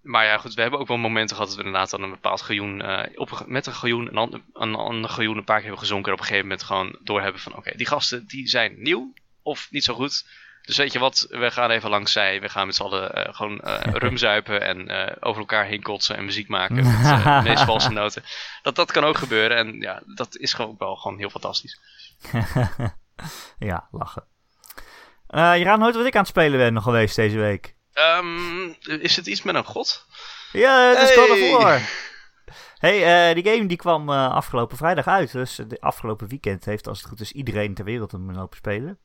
Maar ja, goed, we hebben ook wel momenten gehad dat we inderdaad dan een bepaald galjoen, uh, op, met een galjoen, een ander, een ander galjoen een paar keer hebben gezonken. En op een gegeven moment gewoon doorhebben van, oké, die gasten die zijn nieuw of niet zo goed. Dus weet je wat, we gaan even langs zij. We gaan met z'n allen uh, gewoon uh, rum zuipen en uh, over elkaar heen kotsen en muziek maken met de meest valse noten. Dat, dat kan ook gebeuren en ja, dat is gewoon wel gewoon heel fantastisch. ja, lachen. je raadt nooit wat ik aan het spelen ben nog geweest deze week. Um, is het iets met een god? Ja, het is hey. ervoor. Hey, die game die kwam afgelopen vrijdag uit. Dus de afgelopen weekend heeft als het goed is iedereen ter wereld hem lopen spelen.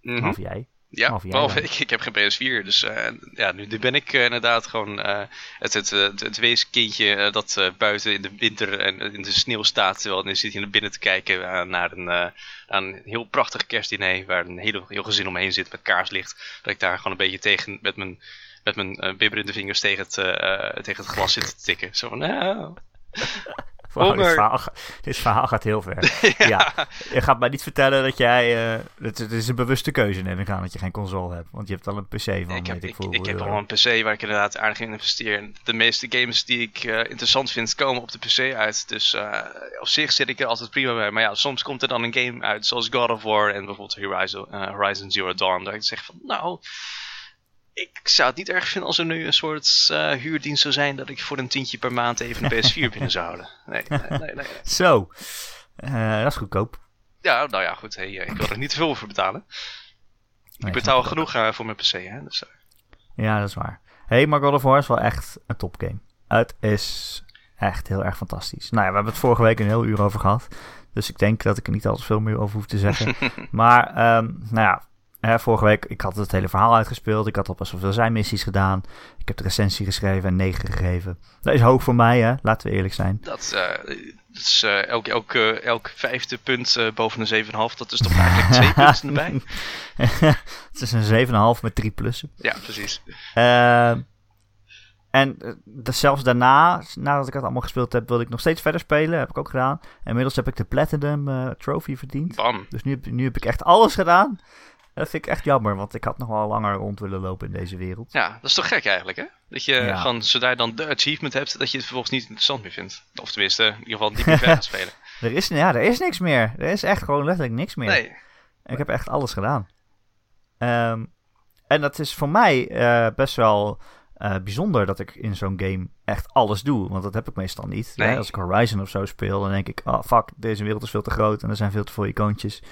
Mm -hmm. Of jij. Ja, behalve ik, ik heb geen PS4, dus uh, ja, nu, nu ben ik uh, inderdaad gewoon uh, het, het, het, het weeskindje dat buiten in de winter en in de sneeuw staat. Terwijl nu zit je naar binnen te kijken naar een, een heel prachtig kerstdiner waar een hele, heel gezin omheen zit met kaarslicht. Dat ik daar gewoon een beetje tegen met mijn, met mijn bibberende vingers tegen het, tegen het glas zit te tikken. Zo van, nou... Wow, dit, verhaal, dit, verhaal, gaat heel ver. ja. Je gaat mij niet vertellen dat jij... Uh, het, het, is een bewuste keuze neem ik aan dat je geen console hebt. Want je hebt al een PC van, ik heb, ik, ik, ik heb al een PC waar ik inderdaad aardig in investeer. De meeste games die ik uh, interessant vind komen op de PC uit. Dus uh, op zich zit ik er altijd prima bij. Maar ja, soms komt er dan een game uit zoals God of War en bijvoorbeeld Horizon, Horizon Zero Dawn. Dat ik zeg van, nou ik zou het niet erg vinden als er nu een soort uh, huurdienst zou zijn dat ik voor een tientje per maand even een PS4 binnen zou houden. Nee, nee, nee. nee, nee. Zo, uh, dat is goedkoop. Ja, nou ja, goed. Hey, eh, ik wil er niet te veel voor betalen. Ik betaal genoeg uh, voor mijn PC, hè. Dus, Ja, dat is waar. hey, maar God of War is wel echt een topgame. Het is echt heel erg fantastisch. Nou ja, we hebben het vorige week een heel uur over gehad. Dus ik denk dat ik er niet al te veel meer over hoef te zeggen. maar, um, nou ja, vorige week, ik had het hele verhaal uitgespeeld. Ik had al best wel veel zijn missies gedaan. Ik heb de recensie geschreven en 9 gegeven. Dat is hoog voor mij, hè? laten we eerlijk zijn. Dat, uh, dat is uh, elk, elk, uh, elk vijfde punt boven een 7,5. Dat is toch eigenlijk twee punten erbij? het is een 7,5 met drie plussen. Ja, precies. en zelfs daarna, nadat ik het allemaal gespeeld heb, wilde ik nog steeds verder spelen. Heb ik ook gedaan. En inmiddels heb ik de Platinum Trophy verdiend. Bam. Dus nu nu heb ik echt alles gedaan. Dat vind ik echt jammer, want ik had nog wel langer rond willen lopen in deze wereld. Ja, dat is toch gek eigenlijk, hè? Dat je ja. gewoon, zodra je dan de achievement hebt, dat je het vervolgens niet interessant meer vindt. Of tenminste, in ieder geval niet meer verder gaat spelen. Er is, ja, er is niks meer. Er is echt gewoon letterlijk niks meer. Nee. Ik heb echt alles gedaan. Um, en dat is voor mij uh, best wel uh, bijzonder dat ik in zo'n game echt alles doe. Want dat heb ik meestal niet. Nee. Als ik Horizon of zo speel, dan denk ik... Oh, fuck, deze wereld is veel te groot en er zijn veel te veel icoontjes.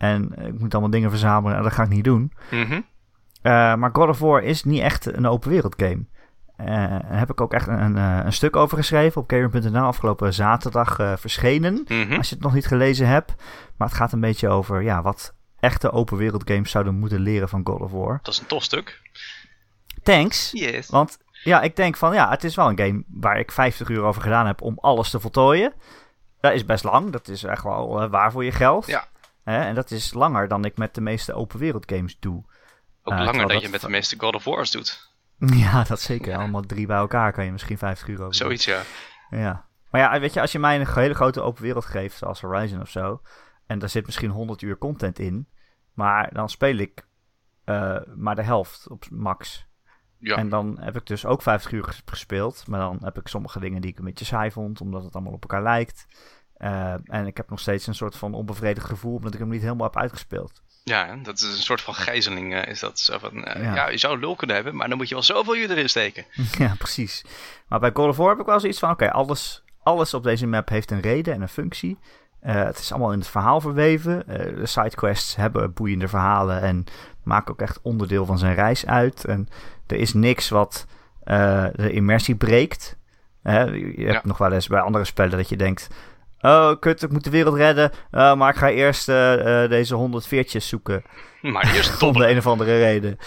En ik moet allemaal dingen verzamelen en dat ga ik niet doen. Mm -hmm. uh, maar God of War is niet echt een open wereld game. Uh, daar heb ik ook echt een, een, een stuk over geschreven op Gamer.nl afgelopen zaterdag uh, verschenen. Mm -hmm. Als je het nog niet gelezen hebt. Maar het gaat een beetje over ja, wat echte open wereld games zouden moeten leren van God of War. Dat is een tof stuk. Thanks. Yes. Want ja, ik denk van ja, het is wel een game waar ik 50 uur over gedaan heb om alles te voltooien. Dat is best lang. Dat is echt wel waar voor je geld. Ja. Hè? En dat is langer dan ik met de meeste open wereld games doe. Ook uh, langer dan je met de meeste God of Wars doet. Ja, dat zeker. Allemaal drie bij elkaar kan je misschien 50 uur over. Zoiets, ja. Ja. Maar ja, weet je, als je mij een hele grote open wereld geeft, zoals Horizon of zo, en daar zit misschien 100 uur content in, maar dan speel ik uh, maar de helft op max. Ja. En dan heb ik dus ook 50 uur gespeeld, maar dan heb ik sommige dingen die ik een beetje saai vond, omdat het allemaal op elkaar lijkt. Eh, en ik heb nog steeds een soort van onbevredigd gevoel omdat ik hem niet helemaal heb uitgespeeld. Ja, dat is een soort van gijzeling. eh, is dat zo van, eh, Ja. ja. je zou lul kunnen hebben, maar dan moet je wel zoveel uur erin steken. ja, precies. Maar bij God of War heb ik wel zoiets van, oké, alles, alles op deze map heeft een reden en een functie. Het is allemaal in het verhaal verweven. De sidequests hebben boeiende verhalen en maken ook echt onderdeel van zijn reis uit. En er is niks wat de immersie breekt. Je je hebt Ja. nog wel eens bij andere spellen dat je denkt... Oh, kut, ik moet de wereld redden. eh, maar ik ga eerst eh, deze 100 veertjes zoeken. Maar eerst Om de een of andere reden.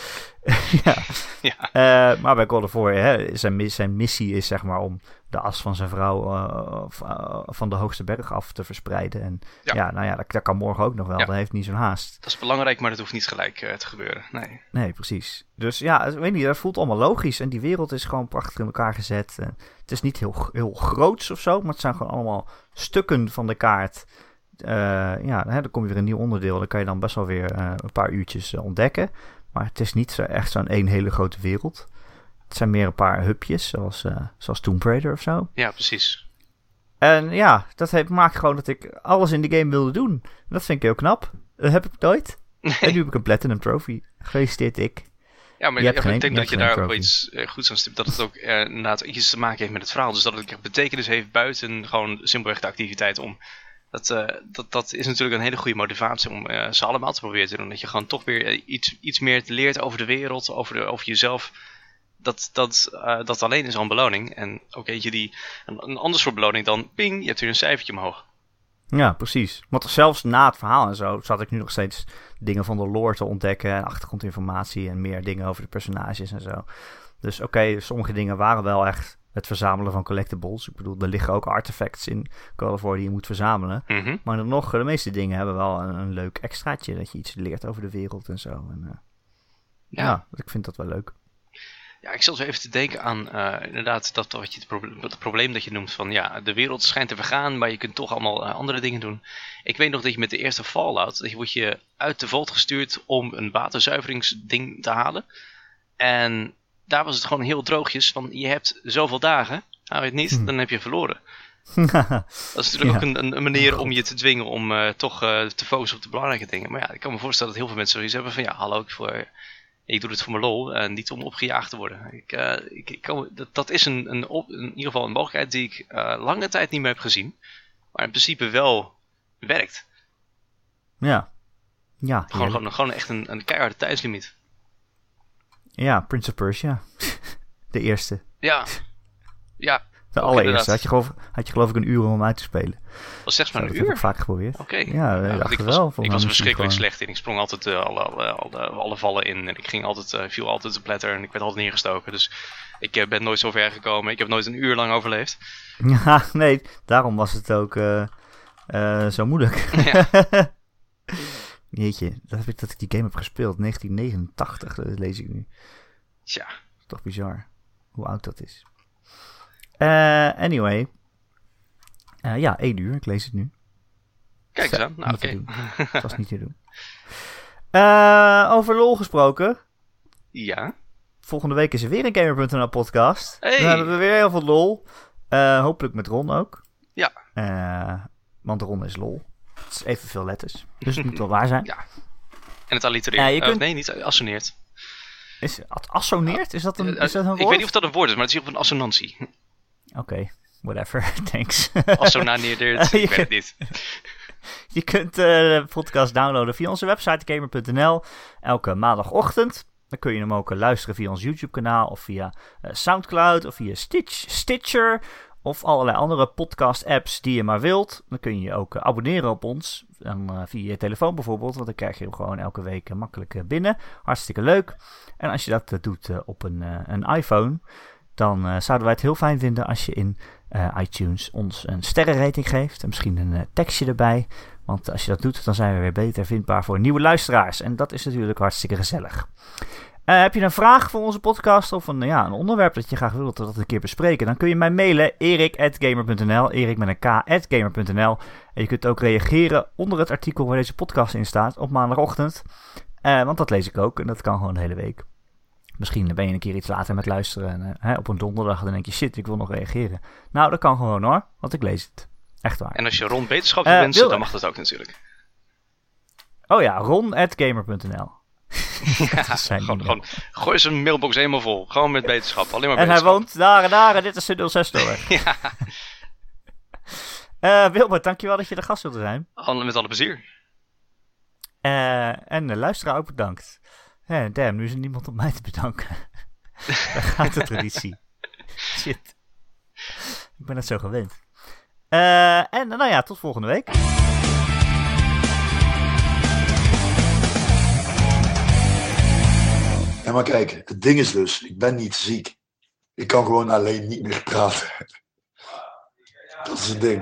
ja. Ja. Eh, maar bij God of War, hè, zijn, zijn missie is zeg maar om de as van zijn vrouw eh, eh, van de hoogste berg af te verspreiden. En ja, Ja. nou ja, dat, dat kan morgen ook nog wel. Ja. Dat heeft niet zo'n haast. Dat is belangrijk, maar dat hoeft niet gelijk te gebeuren. Nee. Nee, precies. Dus ja, ik weet niet, dat voelt allemaal logisch. En die wereld is gewoon prachtig in elkaar gezet. En het is niet heel, heel groots of zo, maar het zijn gewoon allemaal stukken van de kaart. Eh, ja, hè, dan kom je weer een nieuw onderdeel. Dan kan je dan best wel weer eh, een paar uurtjes eh, ontdekken. Maar het is niet zo, echt zo'n één hele grote wereld. Het zijn meer een paar hubjes, zoals, zoals Tomb Raider of zo. Ja, precies. En ja, dat heeft, maakt gewoon dat ik alles in de game wilde doen. Dat vind ik heel knap. Dat heb ik nooit. En nu heb ik een Platinum Trophy. Gefeliciteerd ik. Ja, maar ja, maar geen- ik denk dat je daar ook wel iets goeds aan stipt. Dat het ook eh, inderdaad iets te maken heeft met het verhaal. Dus dat het betekenis heeft buiten gewoon simpelweg de activiteit om. Dat, eh, dat, dat is natuurlijk een hele goede motivatie om eh, ze allemaal te proberen te doen. Dat je gewoon toch weer eh, iets, iets meer leert over de wereld, over, de, over jezelf. Dat, dat, dat alleen is al een beloning. En ook eentje die een, een ander soort beloning dan ping, je hebt weer een cijfertje omhoog. Ja, precies. Want zelfs na het verhaal en zo zat ik nu nog steeds dingen van de lore te ontdekken. En achtergrondinformatie en meer dingen over de personages en zo. Dus oké, sommige dingen waren wel echt het verzamelen van collectibles. Ik bedoel, er liggen ook artifacts in Call of War die je moet verzamelen. Mhm. Maar dan nog, de meeste dingen hebben wel een, een leuk extraatje. Dat je iets leert over de wereld en zo. En, eh, ja. Ja. ik vind dat wel leuk. Ja, ik zat zo even te denken aan eh, inderdaad dat wat je het, proble- het probleem dat je noemt van ja, de wereld schijnt te vergaan, maar je kunt toch allemaal eh, andere dingen doen. Ik weet nog dat je met de eerste Fallout, dat je wordt je uit de vault gestuurd om een waterzuiveringsding te halen. En daar was het gewoon heel droogjes van je hebt zoveel dagen, hou je het niet, Hm. dan heb je verloren. Dat is natuurlijk Ja. ook een, een, een manier om je te dwingen om eh, toch eh, te focussen op de belangrijke dingen. Maar ja, ik kan me voorstellen dat heel veel mensen zoiets hebben van ja, hallo, ik, voor, ik doe dit voor mijn lol en niet om opgejaagd te worden. Ik, eh, ik, ik kan, dat, dat is een, een op, in ieder geval een mogelijkheid die ik eh, lange tijd niet meer heb gezien. Maar in principe wel werkt. ja. Ja, Gewoon, gewoon, gewoon echt een, een keiharde tijdslimiet. Ja, Prince of Persia. de eerste. Ja, ja, De allereerste. Had je, geloof, had je geloof ik een uur om hem uit te spelen. was slechts maar een dat heb uur. ik vaak geprobeerd. Oké. Ja, Ja, ik was, wel. ik was verschrikkelijk slecht in. Ik sprong altijd eh, alle, alle, alle, alle vallen in. En ik ging altijd, eh, viel altijd te pletter. En ik werd altijd neergestoken. Dus ik eh, ben nooit zo ver gekomen. Ik heb nooit een uur lang overleefd. Ja, nee, daarom was het ook eh, eh, zo moeilijk. Jeetje, dat, heb ik, dat ik die game heb gespeeld. 1989, dat lees ik nu. Tja. Toch bizar. Hoe oud dat is. Eh, anyway. Eh, ja, één uur. Ik lees het nu. Kijk eens aan. Nou, oké. Dat was niet te doen. Eh, over lol gesproken. Ja. Volgende week is er weer een Gamer.nl podcast. Hey. Dan hebben we weer heel veel lol. Hopelijk met Ron ook. Ja. Want Ron is lol. Het is evenveel letters. Dus het moet wel waar zijn. Ja. En het allitereren. Ja, Eh, kunt- nee, niet assoneert. Is het assoneert? Is dat een, Eh, is dat een woord? ik weet niet of dat een woord is, maar het is op een assonantie. Oké, whatever. Thanks. Assonaneerd. Je ik weet het niet. Je kunt eh, de podcast downloaden via onze website gamer.nl elke maandagochtend. Dan kun je hem ook eh, luisteren via ons YouTube-kanaal of via eh, Soundcloud of via Stitch, Stitcher of allerlei andere podcast-apps die je maar wilt. Dan kun je je ook eh, abonneren op ons dan, eh, via je telefoon bijvoorbeeld, want dan krijg je hem gewoon elke week eh, makkelijk binnen. Hartstikke leuk. En als je dat doet op een, een iPhone, dan zouden wij het heel fijn vinden als je in iTunes ons een sterrenrating geeft en misschien een tekstje erbij. Want als je dat doet, dan zijn we weer beter vindbaar voor nieuwe luisteraars. En dat is natuurlijk hartstikke gezellig. Eh, heb je een vraag voor onze podcast of een, ja, een onderwerp dat je graag wilt dat we dat een keer bespreken? Dan kun je mij mailen erik.gamer.nl, erik met een k.gamer.nl. En je kunt ook reageren onder het artikel waar deze podcast in staat op maandagochtend. Eh, want dat lees ik ook en dat kan gewoon de hele week. Misschien ben je een keer iets later met luisteren en eh, hè, op een donderdag dan denk je shit, ik wil nog reageren. Nou, dat kan gewoon hoor, want ik lees het. Echt waar. En als je Ron beterschap wil wensen, wil- dan mag dat ook natuurlijk. Oh ja, ron.gamer.nl. Ja, gewoon, gooi zijn mailbox helemaal vol. Gewoon met beterschap. Alleen maar En hij woont daar en daar en dit is de 06 door. Ja, Eh Wilbert, dankjewel dat je de gast wilde zijn. met alle plezier. Eh, en de luisteraar ook bedankt. Eh, damn, nu is er niemand om mij te bedanken. Daar gaat de traditie. Shit. Ik ben het zo gewend. En nou ja, tot volgende week. Ja, maar kijk, het ding is dus, ik ben niet ziek. Ik kan gewoon alleen niet meer praten. Dat is het ding.